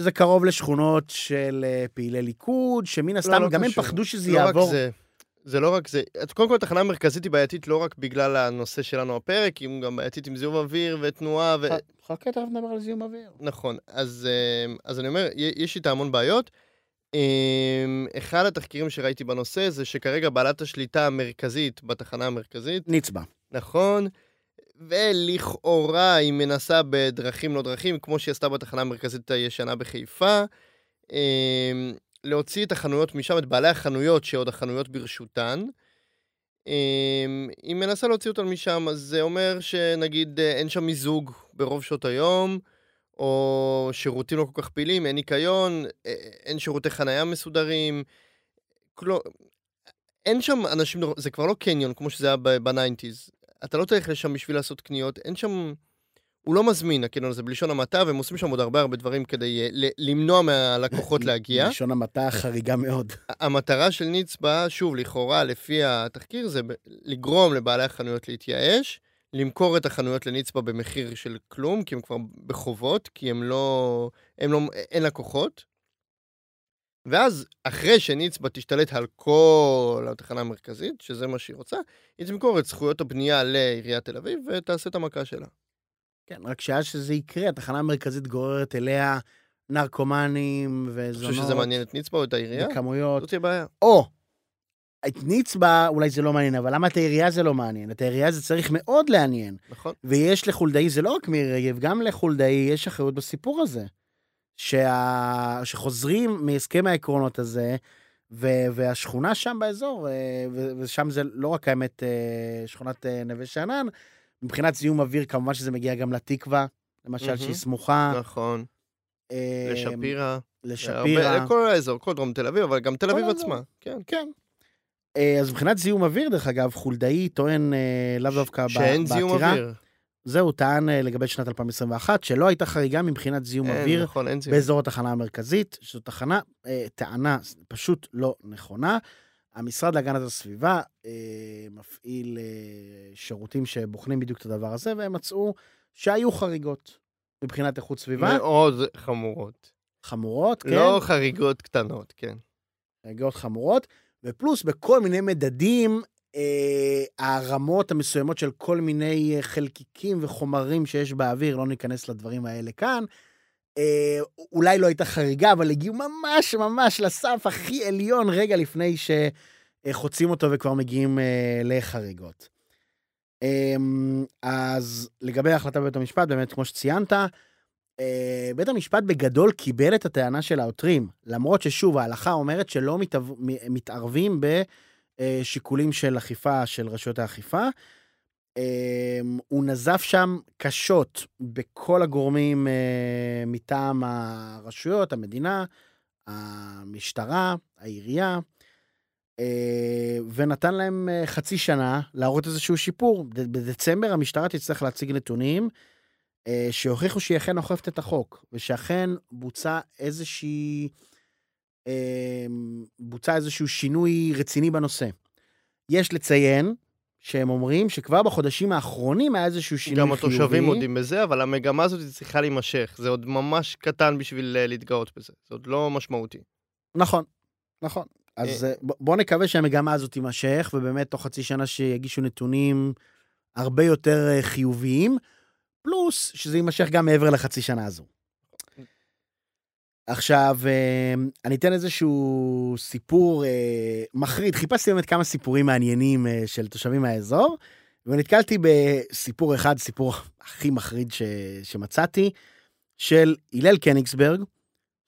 שזה קרוב לשכונות של פעילי ליכוד, שמן הסתם לא גם הם קשור. פחדו שזה לא רק יעבור. זה. זה לא רק זה. קודם כל, התחנה המרכזית היא בעייתית לא רק בגלל הנושא שלנו הפרק, היא גם בעייתית עם זיהום אוויר ותנועה ו... חכה, תכף נדבר על זיהום אוויר. נכון, אז, אז אני אומר, יש איתה המון בעיות. אה, אחד התחקירים שראיתי בנושא זה שכרגע בעלת השליטה המרכזית בתחנה המרכזית, נצבע. נכון, ולכאורה היא מנסה בדרכים לא דרכים, כמו שהיא עשתה בתחנה המרכזית הישנה בחיפה, אה, להוציא את החנויות משם, את בעלי החנויות שעוד החנויות ברשותן. אה, היא מנסה להוציא אותן משם, אז זה אומר שנגיד אה, אין שם מיזוג ברוב שעות היום, או שירותים לא כל כך פעילים, אין ניקיון, אה, אין שירותי חנייה מסודרים. כלום, אין שם אנשים, זה כבר לא קניון כמו שזה היה בניינטיז. אתה לא תלך לשם בשביל לעשות קניות, אין שם... הוא לא מזמין, הקניון הזה, בלשון המעטה, והם עושים שם עוד הרבה הרבה דברים כדי אה, למנוע מהלקוחות להגיע. בלשון המעטה חריגה מאוד. המטרה של נצבא, שוב, לכאורה, לפי התחקיר, זה לגרום לבעלי החנויות להתייאש, למכור את החנויות לנצבא במחיר של כלום, כי הם כבר בחובות, כי הם לא... הם לא... אין לקוחות. ואז, אחרי שנצבא תשתלט על כל התחנה המרכזית, שזה מה שהיא רוצה, היא תמכור את זכויות הבנייה לעיריית תל אביב ותעשה את המכה שלה. כן, רק שעד שזה יקרה, התחנה המרכזית גוררת אליה נרקומנים וזונות. חושב שזה מעניין את נצבא או את העירייה? בכמויות. זאת הבעיה. או, את נצבא אולי זה לא מעניין, אבל למה את העירייה זה לא מעניין? את העירייה זה צריך מאוד לעניין. נכון. ויש לחולדאי, זה לא רק מירי רגב, גם לחולדאי יש אחריות בסיפור הזה. שה... שחוזרים מהסכם העקרונות הזה, ו... והשכונה שם באזור, אה, ו... ושם זה לא רק האמת אה, שכונת אה, נווה שאנן, מבחינת זיהום אוויר כמובן שזה מגיע גם לתקווה, למשל מהמם. שהיא סמוכה. נכון. לשפירא. לשפירא. הרבה- כל האזור, כל דרום תל אביב, אבל גם תל אביב. עצמה. כן. כן. אה, אז מבחינת זיהום אוויר, דרך אגב, חולדאי טוען אה, לאו דווקא ב- שאין זיהום בעתירה. אוויר. זהו, טען אה, לגבי שנת 2021, שלא הייתה חריגה מבחינת זיהום אין, אוויר נכון, אין זיהום. באזור התחנה המרכזית, שזו תחנה, אה, טענה פשוט לא נכונה. המשרד להגנת הסביבה אה, מפעיל אה, שירותים שבוחנים בדיוק את הדבר הזה, והם מצאו שהיו חריגות מבחינת איכות סביבה, מאוד חמורות. חמורות, כן, לא חריגות קטנות, כן. חריגות חמורות, ופלוס בכל מיני מדדים, אה, הרמות המסוימות של כל מיני אה, חלקיקים וחומרים שיש באוויר, לא ניכנס לדברים האלה כאן. אה, אולי לא הייתה חריגה, אבל הגיעו ממש ממש לסף הכי עליון רגע לפני שחוצים אותו וכבר מגיעים אה, לחריגות. אה, אז לגבי ההחלטה בבית המשפט, באמת, כמו שציינת, אה, בית המשפט בגדול קיבל את הטענה של העותרים, למרות ששוב, ההלכה אומרת שלא מתערבים בשיקולים של אכיפה של רשויות האכיפה. אה, הוא נזף שם קשות בכל הגורמים אה, מטעם הרשויות, המדינה, המשטרה, העירייה, אה, ונתן להם אה, חצי שנה להראות איזשהו שיפור. בדצמבר המשטרה תצטרך להציג נתונים אה, שהוכיחו שהיא אכן אוכפת את החוק, ושאכן בוצע איזושהי... אה, בוצע איזשהו שינוי רציני בנושא. יש לציין שהם אומרים שכבר בחודשים האחרונים היה איזשהו שינוי גם חיובי. התושבים מודים בזה, אבל המגמה הזאת צריכה להימשך. זה עוד ממש קטן בשביל אה, להתגאות בזה. זה עוד לא משמעותי. נכון, נכון. אז אה, ב- בוא נקווה שהמגמה הזאת תימשך, ובאמת תוך חצי שנה שיגישו נתונים הרבה יותר אה, חיוביים, פלוס שזה יימשך גם מעבר לחצי שנה הזו. עכשיו, אה, אני אתן איזשהו סיפור אה, מחריד. חיפשתי באמת כמה סיפורים מעניינים אה, של תושבים מהאזור, ונתקלתי בסיפור אחד, סיפור הכי מחריד ש, שמצאתי, של הלל קניגסברג,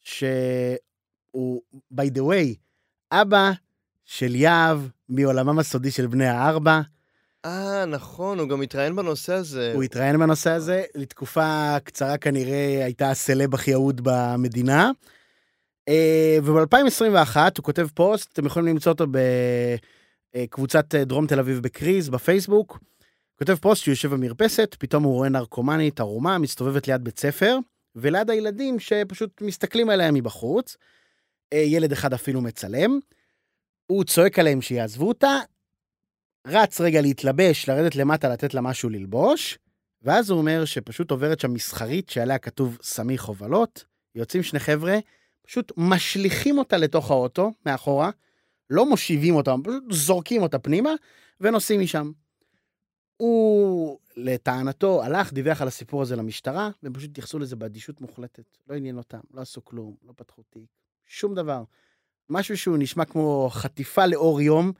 שהוא, by the way, אבא של יהב מעולמם הסודי של בני הארבע. אה, נכון, הוא גם התראיין בנושא הזה. הוא התראיין בנושא הזה, לתקופה קצרה כנראה הייתה הסלב הכי אהוד במדינה. אה, וב-2021 הוא כותב פוסט, אתם יכולים למצוא אותו בקבוצת אה, דרום תל אביב בקריז, בפייסבוק. כותב פוסט שהוא יושב במרפסת, פתאום הוא רואה נרקומנית ערומה, מסתובבת ליד בית ספר, וליד הילדים שפשוט מסתכלים עליה מבחוץ. אה, ילד אחד אפילו מצלם. הוא צועק עליהם שיעזבו אותה, רץ רגע להתלבש, לרדת למטה, לתת לה משהו ללבוש, ואז הוא אומר שפשוט עוברת שם מסחרית שעליה כתוב סמי הובלות, יוצאים שני חבר'ה, פשוט משליכים אותה לתוך האוטו, מאחורה, לא מושיבים אותה, פשוט זורקים אותה פנימה, ונוסעים משם. הוא, לטענתו, הלך, דיווח על הסיפור הזה למשטרה, והם פשוט התייחסו לזה באדישות מוחלטת. לא עניין אותם, לא עשו כלום, לא פתחו תיק, שום דבר. משהו שהוא נשמע כמו חטיפה לאור יום,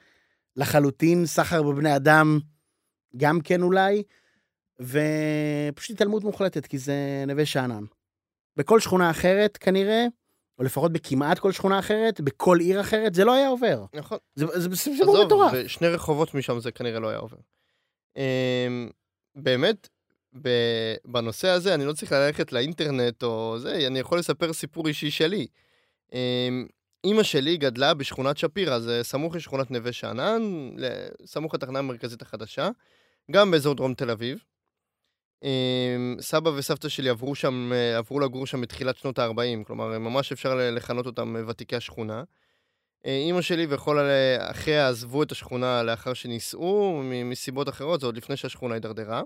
לחלוטין, סחר בבני אדם, גם כן אולי, ופשוט התעלמות מוחלטת, כי זה נווה שאנן. בכל שכונה אחרת, כנראה, או לפחות בכמעט כל שכונה אחרת, בכל עיר אחרת, זה לא היה עובר. נכון. זה, זה, סיפור מטורף. ושני רחובות משם זה כנראה לא היה עובר. אמ, באמת, בנושא הזה אני לא צריך ללכת לאינטרנט או זה, אני יכול לספר סיפור אישי שלי. אימא שלי גדלה בשכונת שפירא, זה סמוך לשכונת נווה שאנן, סמוך לתחנה המרכזית החדשה, גם באזור דרום תל אביב. אמ, סבא וסבתא שלי עברו שם, עברו לגור שם בתחילת שנות ה-40, כלומר, ממש אפשר לכנות אותם ותיקי השכונה. אה, אימא שלי וכל אחיה עזבו את השכונה לאחר שנישאו, מסיבות אחרות, זה עוד לפני שהשכונה הידרדרה.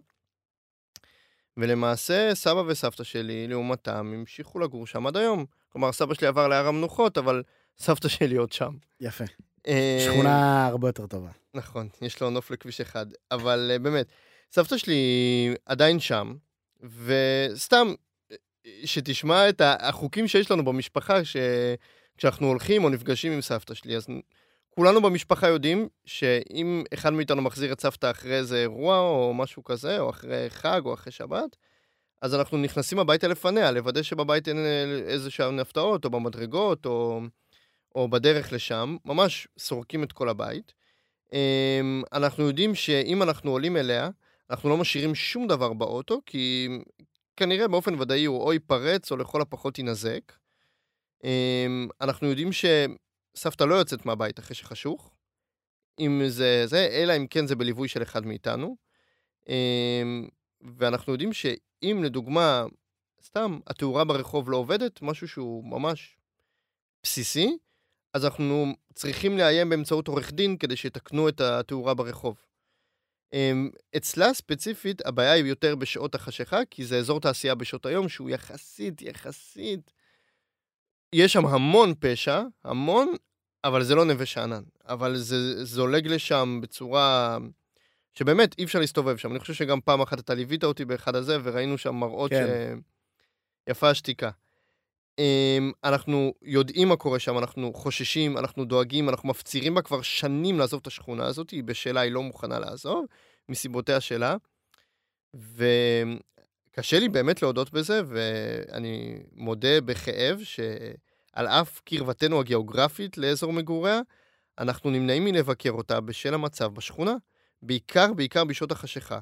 ולמעשה, סבא וסבתא שלי, לעומתם, המשיכו לגור שם עד היום. כלומר, סבא שלי עבר להר המנוחות, אבל סבתא שלי עוד שם. יפה. אה, שכונה הרבה יותר טובה. נכון, יש לו נוף לכביש אחד. אבל uh, באמת, סבתא שלי עדיין שם, וסתם, שתשמע את החוקים שיש לנו במשפחה, שכשאנחנו הולכים או נפגשים עם סבתא שלי, אז כולנו במשפחה יודעים שאם אחד מאיתנו מחזיר את סבתא אחרי איזה אירוע או משהו כזה, או אחרי חג או אחרי שבת, אז אנחנו נכנסים הביתה לפניה, לוודא שבבית אין איזה שהן הפתעות, או במדרגות, או, או בדרך לשם, ממש סורקים את כל הבית. אמ, אנחנו יודעים שאם אנחנו עולים אליה, אנחנו לא משאירים שום דבר באוטו, כי כנראה באופן ודאי הוא או ייפרץ או לכל הפחות יינזק. אמ, אנחנו יודעים שסבתא לא יוצאת מהבית אחרי שחשוך, אם זה זה, אלא אם כן זה בליווי של אחד מאיתנו. אמ, ואנחנו יודעים שאם לדוגמה, סתם, התאורה ברחוב לא עובדת, משהו שהוא ממש בסיסי, אז אנחנו צריכים לאיים באמצעות עורך דין כדי שיתקנו את התאורה ברחוב. אמ, אצלה ספציפית הבעיה היא יותר בשעות החשיכה, כי זה אזור תעשייה בשעות היום שהוא יחסית, יחסית... יש שם המון פשע, המון, אבל זה לא נווה שאנן. אבל זה זולג לשם בצורה שבאמת אי אפשר להסתובב שם. אני חושב שגם פעם אחת אתה ליווית אותי באחד הזה, וראינו שם מראות כן. ש... יפה השתיקה. אמ, אנחנו יודעים מה קורה שם, אנחנו חוששים, אנחנו דואגים, אנחנו מפצירים בה כבר שנים לעזוב את השכונה הזאת, היא בשלה, היא לא מוכנה לעזוב, מסיבותיה שלה. וקשה לי באמת להודות בזה, ואני מודה בכאב שעל אף קרבתנו הגיאוגרפית לאזור מגוריה, אנחנו נמנעים מלבקר אותה בשל המצב בשכונה, בעיקר, בעיקר בשעות החשיכה.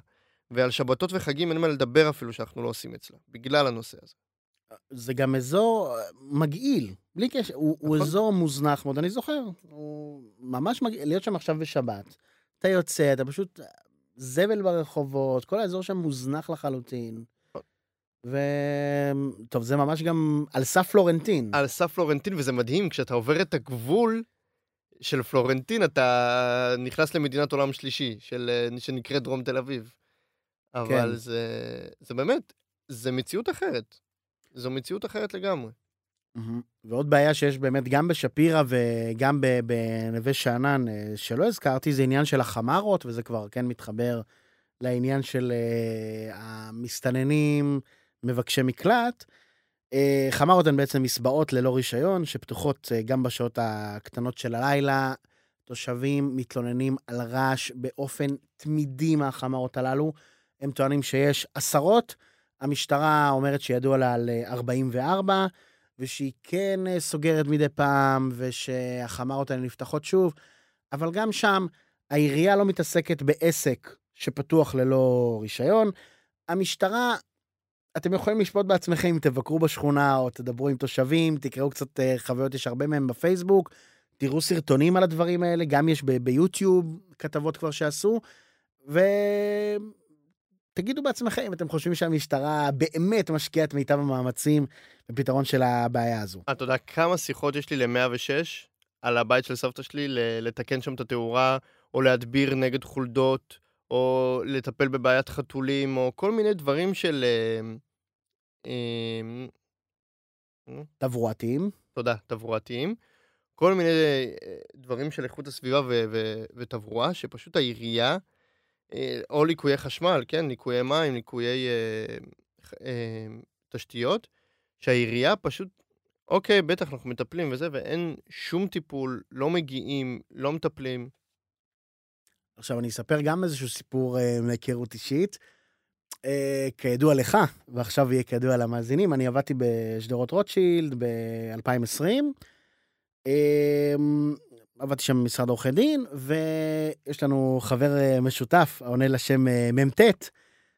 ועל שבתות וחגים אין מה לדבר אפילו שאנחנו לא עושים אצלה, בגלל הנושא הזה. זה גם אזור אה, מגעיל, בלי קשר, הוא, הוא נכון. אזור מוזנח מאוד, אני זוכר, הוא ממש מגעיל, להיות שם עכשיו בשבת, אתה יוצא, אתה פשוט זבל ברחובות, כל האזור שם מוזנח לחלוטין. ו... טוב, זה ממש גם על סף פלורנטין. על סף פלורנטין, וזה מדהים, כשאתה עובר את הגבול של פלורנטין, אתה נכנס למדינת עולם שלישי, של, אה, שנקראת דרום תל אביב. אבל כן. זה, זה באמת, זה מציאות אחרת. זו מציאות אחרת לגמרי. ועוד בעיה שיש באמת גם בשפירא וגם בנווה שאנן, אה, שלא הזכרתי, זה עניין של החמרות, וזה כבר כן מתחבר לעניין של אה, המסתננים, מבקשי מקלט. אה, חמרות הן בעצם מסבעות ללא רישיון, שפתוחות גם בשעות הקטנות של הלילה. תושבים מתלוננים על רעש באופן תמידי מהחמרות הללו. הם טוענים שיש עשרות, המשטרה אומרת שידוע לה על אה, 44, ושהיא כן אה, סוגרת מדי פעם, ושהחמרות האלה נפתחות שוב, אבל גם שם העירייה לא מתעסקת בעסק שפתוח ללא רישיון. המשטרה, אתם יכולים לשפוט בעצמכם אם תבקרו בשכונה או תדברו עם תושבים, תקראו קצת אה, חוויות, יש הרבה מהם בפייסבוק, תראו סרטונים על הדברים האלה, גם יש ביוטיוב כתבות כבר שעשו, ותגידו בעצמכם אם אתם חושבים שהמשטרה באמת משקיעה את מיטב המאמצים בפתרון של הבעיה הזו. אתה יודע כמה שיחות יש לי ל-106 על הבית של סבתא שלי לתקן שם את התאורה, או להדביר נגד חולדות, או לטפל בבעיית חתולים, או כל מיני דברים של... אה, אה, תברואתיים. תודה, תברואתיים. כל מיני אה, דברים של איכות הסביבה ו- ו- ותברואה, שפשוט העירייה, אה, או ליקויי חשמל, כן, ליקויי מים, ליקויי אה, אה, תשתיות, שהעירייה פשוט, אוקיי, בטח אנחנו מטפלים וזה, ואין שום טיפול, לא מגיעים, לא מטפלים. עכשיו אני אספר גם איזשהו סיפור אה, מהיכרות אישית. אה, כידוע לך, ועכשיו יהיה כידוע למאזינים, אני עבדתי בשדרות רוטשילד ב-2020. אה, עבדתי שם במשרד עורכי דין, ויש לנו חבר אה, משותף העונה לשם אה, מ"ט,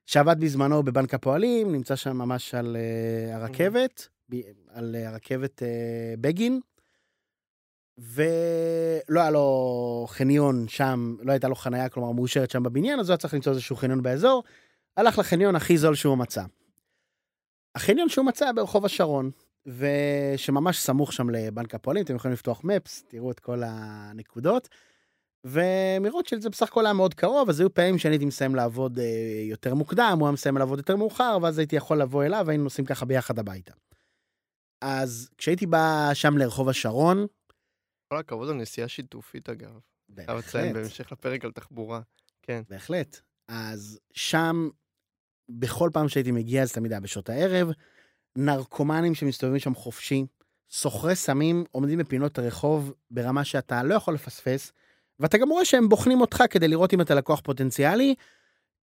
שעבד בזמנו בבנק הפועלים, נמצא שם ממש על אה, הרכבת, על הרכבת בגין. ולא היה לו חניון שם, לא הייתה לו חנייה, כלומר מאושרת שם בבניין, אז הוא היה צריך למצוא איזשהו חניון באזור. הלך לחניון הכי זול שהוא מצא. החניון שהוא מצא ברחוב השרון, ושממש סמוך שם לבנק הפועלים, אתם יכולים לפתוח מפס, תראו את כל הנקודות. ומרוטשילד זה בסך הכל היה מאוד קרוב, אז היו פעמים שאני הייתי מסיים לעבוד אה, יותר מוקדם, הוא היה מסיים לעבוד יותר מאוחר, ואז הייתי יכול לבוא אליו, והיינו נוסעים ככה ביחד הביתה. אז כשהייתי בא שם לרחוב השרון, כל הכבוד על נסיעה שיתופית, אגב. בהחלט. בהמשך לפרק על תחבורה. כן. בהחלט. אז שם, בכל פעם שהייתי מגיע, זה תמיד היה בשעות הערב, נרקומנים שמסתובבים שם חופשי, סוחרי סמים עומדים בפינות הרחוב ברמה שאתה לא יכול לפספס, ואתה גם רואה שהם בוחנים אותך כדי לראות אם אתה לקוח פוטנציאלי.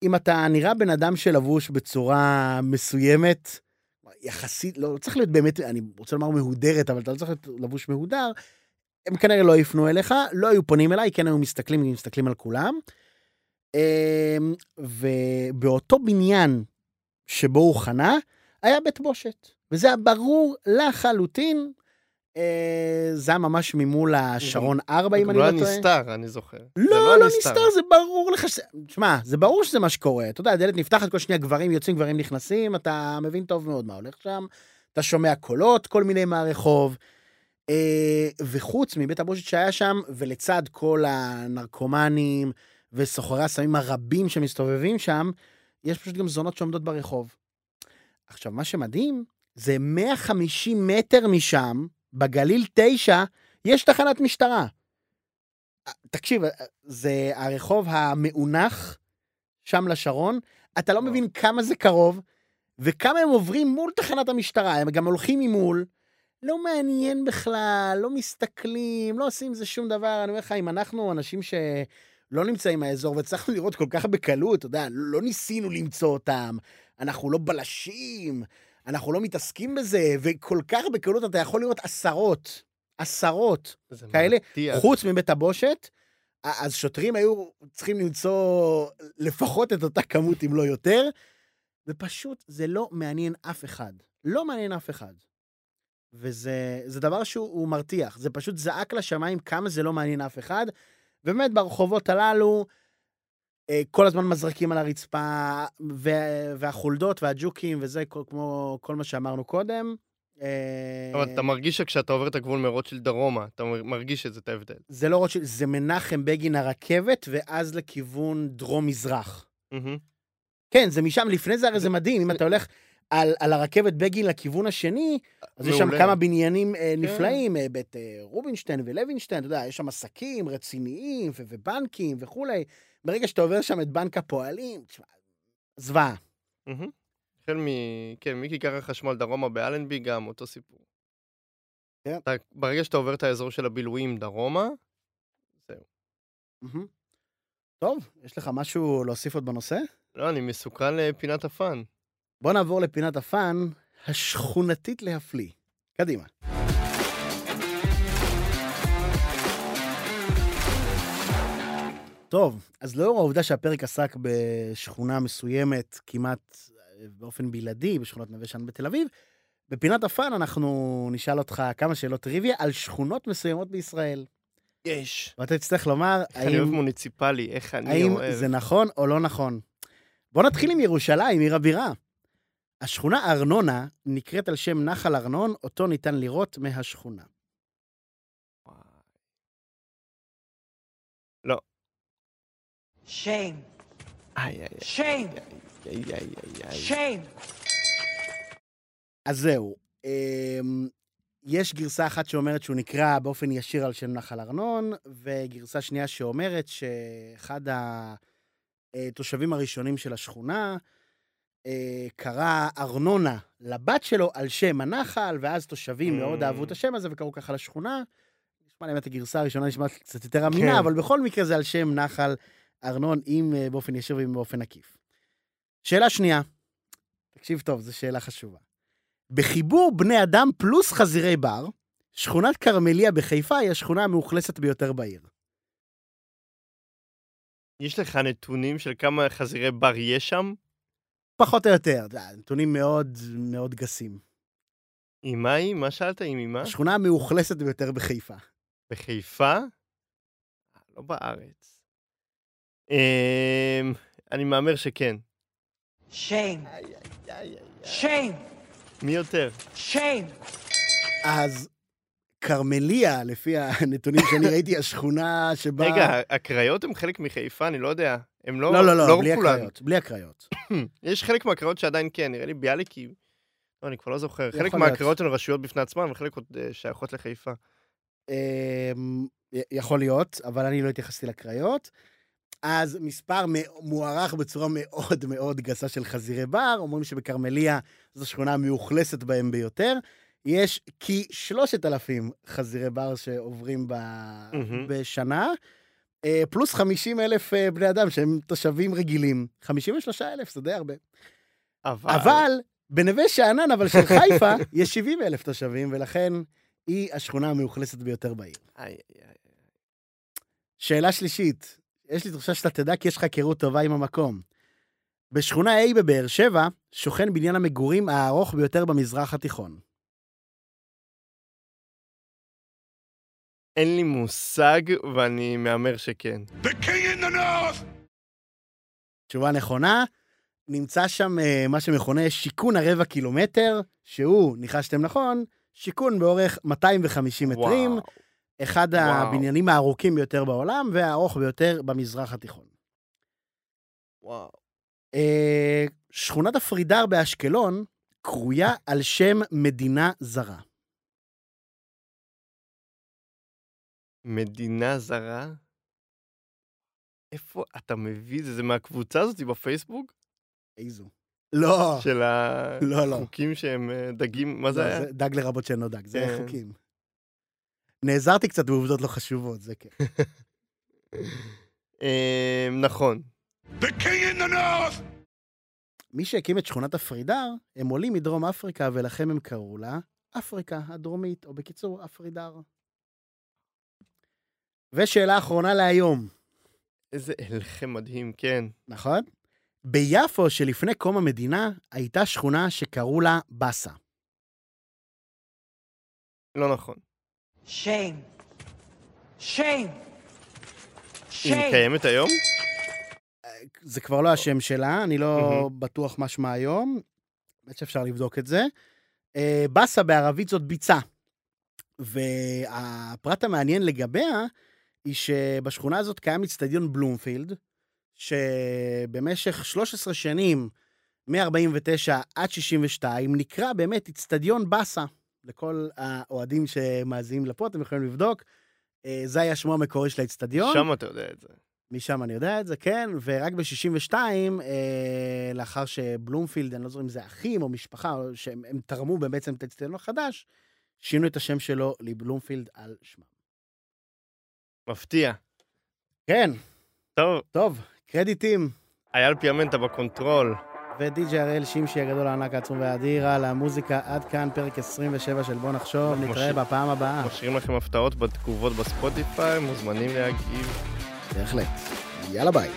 אם אתה נראה בן אדם שלבוש בצורה מסוימת, יחסית, לא, לא צריך להיות באמת, אני רוצה לומר מהודרת, אבל אתה לא צריך להיות לבוש מהודר, הם כנראה לא יפנו אליך, לא היו פונים אליי, כן היו מסתכלים, מסתכלים על כולם. אמ, ובאותו בניין שבו הוא חנה, היה בית בושת. וזה היה ברור לחלוטין. אה, זה היה ממש ממול השרון 4, אם אני לא לא טועה. נסתר, אני זוכר. זה לא, לא נסתר, זה ברור לך ש... שמע, זה ברור שזה מה שקורה. אתה יודע, הדלת נפתחת, כל שנייה גברים יוצאים, גברים נכנסים, אתה מבין טוב מאוד מה הולך שם. אתה שומע קולות, כל מיני מהרחוב. אה, וחוץ מבית הבושת שהיה שם, ולצד כל הנרקומנים וסוחרי הסמים הרבים שמסתובבים שם, יש פשוט גם זונות שעומדות ברחוב. עכשיו, מה שמדהים, זה 150 מטר משם, בגליל 9, יש תחנת משטרה. תקשיב, זה הרחוב המאונח שם לשרון, אתה לא מבין כמה זה קרוב, וכמה הם עוברים מול תחנת המשטרה, הם גם הולכים ממול, לא מעניין בכלל, לא מסתכלים, לא עושים עם זה שום דבר. אני אומר לך, אם אנחנו אנשים שלא נמצאים באזור והצלחנו לראות כל כך בקלות, אתה יודע, לא ניסינו למצוא אותם, אנחנו לא בלשים, אנחנו לא מתעסקים בזה, וכל כך בקלות אתה יכול לראות עשרות, עשרות כאלה, מרתיח. חוץ מבית הבושת, אז שוטרים היו צריכים למצוא לפחות את אותה כמות, אם לא יותר, ופשוט זה לא מעניין אף אחד. לא מעניין אף אחד. וזה זה דבר שהוא הוא מרתיח, זה פשוט זעק לשמיים כמה זה לא מעניין אף אחד. ובאמת, ברחובות הללו, כל הזמן מזרקים על הרצפה, והחולדות והג'וקים וזה, כמו כל מה שאמרנו קודם. אה, אבל אתה מרגיש שכשאתה עובר את הגבול מרוטשילד דרומה, אתה מרגיש את זה, את ההבדל. זה לא רוטשילד, זה מנחם בגין הרכבת, ואז לכיוון דרום-מזרח. כן, זה משם, לפני זה הרי זה מדהים, אם אתה הולך על, על הרכבת בגין לכיוון השני, אז יש שם. כן. כמה בניינים אה, נפלאים, אה, בית אה, רובינשטיין ולוינשטיין, אתה יודע, יש שם עסקים רציניים ו- ובנקים וכולי. ברגע שאתה עובר שם את בנק הפועלים, תשמע, זוועה. החל מ... כן, מכיכר החשמל דרומה באלנבי גם אותו סיפור. כן. אתה, ברגע שאתה עובר את האזור של הבילויים דרומה, זהו. מהמם. טוב, יש לך משהו להוסיף עוד בנושא? לא, אני מסוכן לפינת הפאן. בוא נעבור לפינת הפאן השכונתית להפליא. קדימה. טוב, אז לאור העובדה שהפרק עסק בשכונה מסוימת, כמעט אה, באופן בלעדי, בשכונת נווה שאנן בתל אביב, בפינת הפאן אנחנו נשאל אותך כמה שאלות טריוויה על שכונות מסוימות בישראל. יש. ואתה תצטרך לומר איך אני אוהב האם, מוניציפלי, איך אני האם אוהב. זה נכון או לא נכון. בוא נתחיל עם ירושלים, עיר הבירה. השכונה ארנונה נקראת על שם נחל ארנון, אותו ניתן לראות מהשכונה. Shame. איי, איי, Shame. איי, איי, איי, איי. Shame. אז זהו, אמ, יש גרסה אחת שאומרת שהוא נקרא באופן ישיר על שם נחל ארנון, וגרסה שנייה שאומרת שאחד התושבים הראשונים של השכונה אה, קרא ארנונה לבת שלו על שם הנחל, ואז תושבים Mm. מאוד אהבו את השם הזה וקראו ככה לשכונה. נשמע לי באמת הגרסה הראשונה נשמעת קצת יותר אמינה, כן. אבל בכל מקרה זה על שם נחל ארנון, אם אה, באופן ישיר ואם באופן עקיף. שאלה שנייה, תקשיב טוב, זו שאלה חשובה. בחיבור בני אדם פלוס חזירי בר, שכונת כרמליה בחיפה היא השכונה המאוכלסת ביותר בעיר. יש לך נתונים של כמה חזירי בר יש שם? פחות או יותר, נתונים מאוד מאוד גסים. עם מה היא? מה שאלת? עם עם מה? השכונה המאוכלסת ביותר בחיפה. בחיפה? לא בארץ. אמ, אני מהמר שכן. איי. Shame. מי יותר? Shame. אז כרמליה, לפי הנתונים שאני ראיתי, השכונה שבה... רגע, הקריות הם חלק מחיפה? אני לא יודע. הם לא... לא, לא, לא, בלי כולן. הקריות, בלי הקריות. יש חלק מהקריות שעדיין כן, נראה לי ביאליק היא... לא, אני כבר לא זוכר. חלק. מהקריות הן רשויות בפני עצמן, וחלק עוד אה, שייכות לחיפה. אמ, יכול להיות, אבל אני לא התייחסתי לקריות. אז מספר מוערך בצורה מאוד מאוד גסה של חזירי בר, אומרים שבכרמליה זו שכונה המאוכלסת בהם ביותר. יש כ-3,000 חזירי בר שעוברים ב... מהמם. בשנה, אה, פלוס 50 אלף אה, בני אדם שהם תושבים רגילים. 53 אלף, זה די הרבה. אבל... אבל בנווה שאנן, אבל של חיפה, יש 70 אלף תושבים, ולכן היא השכונה המאוכלסת ביותר בעיר. איי, איי, איי. שאלה שלישית, יש לי תחושה שאתה תדע כי יש לך היכרות טובה עם המקום. בשכונה A בבאר שבע, שוכן בניין המגורים הארוך ביותר במזרח התיכון. אין לי מושג, ואני מהמר שכן. תשובה נכונה, נמצא שם אה, מה שמכונה שיכון הרבע קילומטר, שהוא, ניחשתם נכון, שיכון באורך 250 מטרים, וואו. אחד וואו. הבניינים הארוכים ביותר בעולם והארוך ביותר במזרח התיכון. וואו. אה, שכונת הפרידר באשקלון קרויה על שם מדינה זרה. מדינה זרה? איפה אתה מביא את זה? זה מהקבוצה הזאת בפייסבוק? איזו. לא, של לא, לא. החוקים שהם אה, דגים, מה זה לא, היה? זה דג לרבות שאינו דג, זה כן. נעזרתי קצת בעובדות לא חשובות, זה כן. אה, נכון. מי שהקים את שכונת הפרידר, הם עולים מדרום אפריקה, ולכן הם קראו לה אפריקה הדרומית, או בקיצור, אפרידר. ושאלה אחרונה להיום, איזה הלחם מדהים, כן. נכון? ביפו שלפני קום המדינה הייתה שכונה שקראו לה באסה. לא נכון. Shame. Shame. היא Shame. קיימת היום? זה כבר לא השם שלה, אני לא. בטוח מה שמה היום, באמת שאפשר לבדוק את זה. אה, באסה בערבית זאת ביצה. והפרט המעניין לגביה, היא שבשכונה הזאת קיים אצטדיון בלומפילד, שבמשך 13 שנים, מ-49 עד 62, נקרא באמת אצטדיון באסה. לכל האוהדים שמאזינים לפה, אתם יכולים לבדוק. אה, זה היה שמו המקורי של האצטדיון. שם אתה יודע את זה. משם אני יודע את זה, כן, ורק ב-62, אה, לאחר שבלומפילד, אני לא זוכר אם זה אחים או משפחה, או שהם הם תרמו בעצם את האצטדיון החדש, שינו את השם שלו לבלומפילד על שמה. מפתיע. כן, טוב, טוב, קרדיטים. אייל פיאמנטה ב control. ודי.ג'י הראל שמשי הגדול הענק העצום והאדיר על המוזיקה עד כאן, פרק 27 של בוא נחשוב, נתראה בפעם הבאה. משאירים לכם הפתעות בתגובות בספוטיפיי, מוזמנים להגיב. בהחלט. יאללה ביי.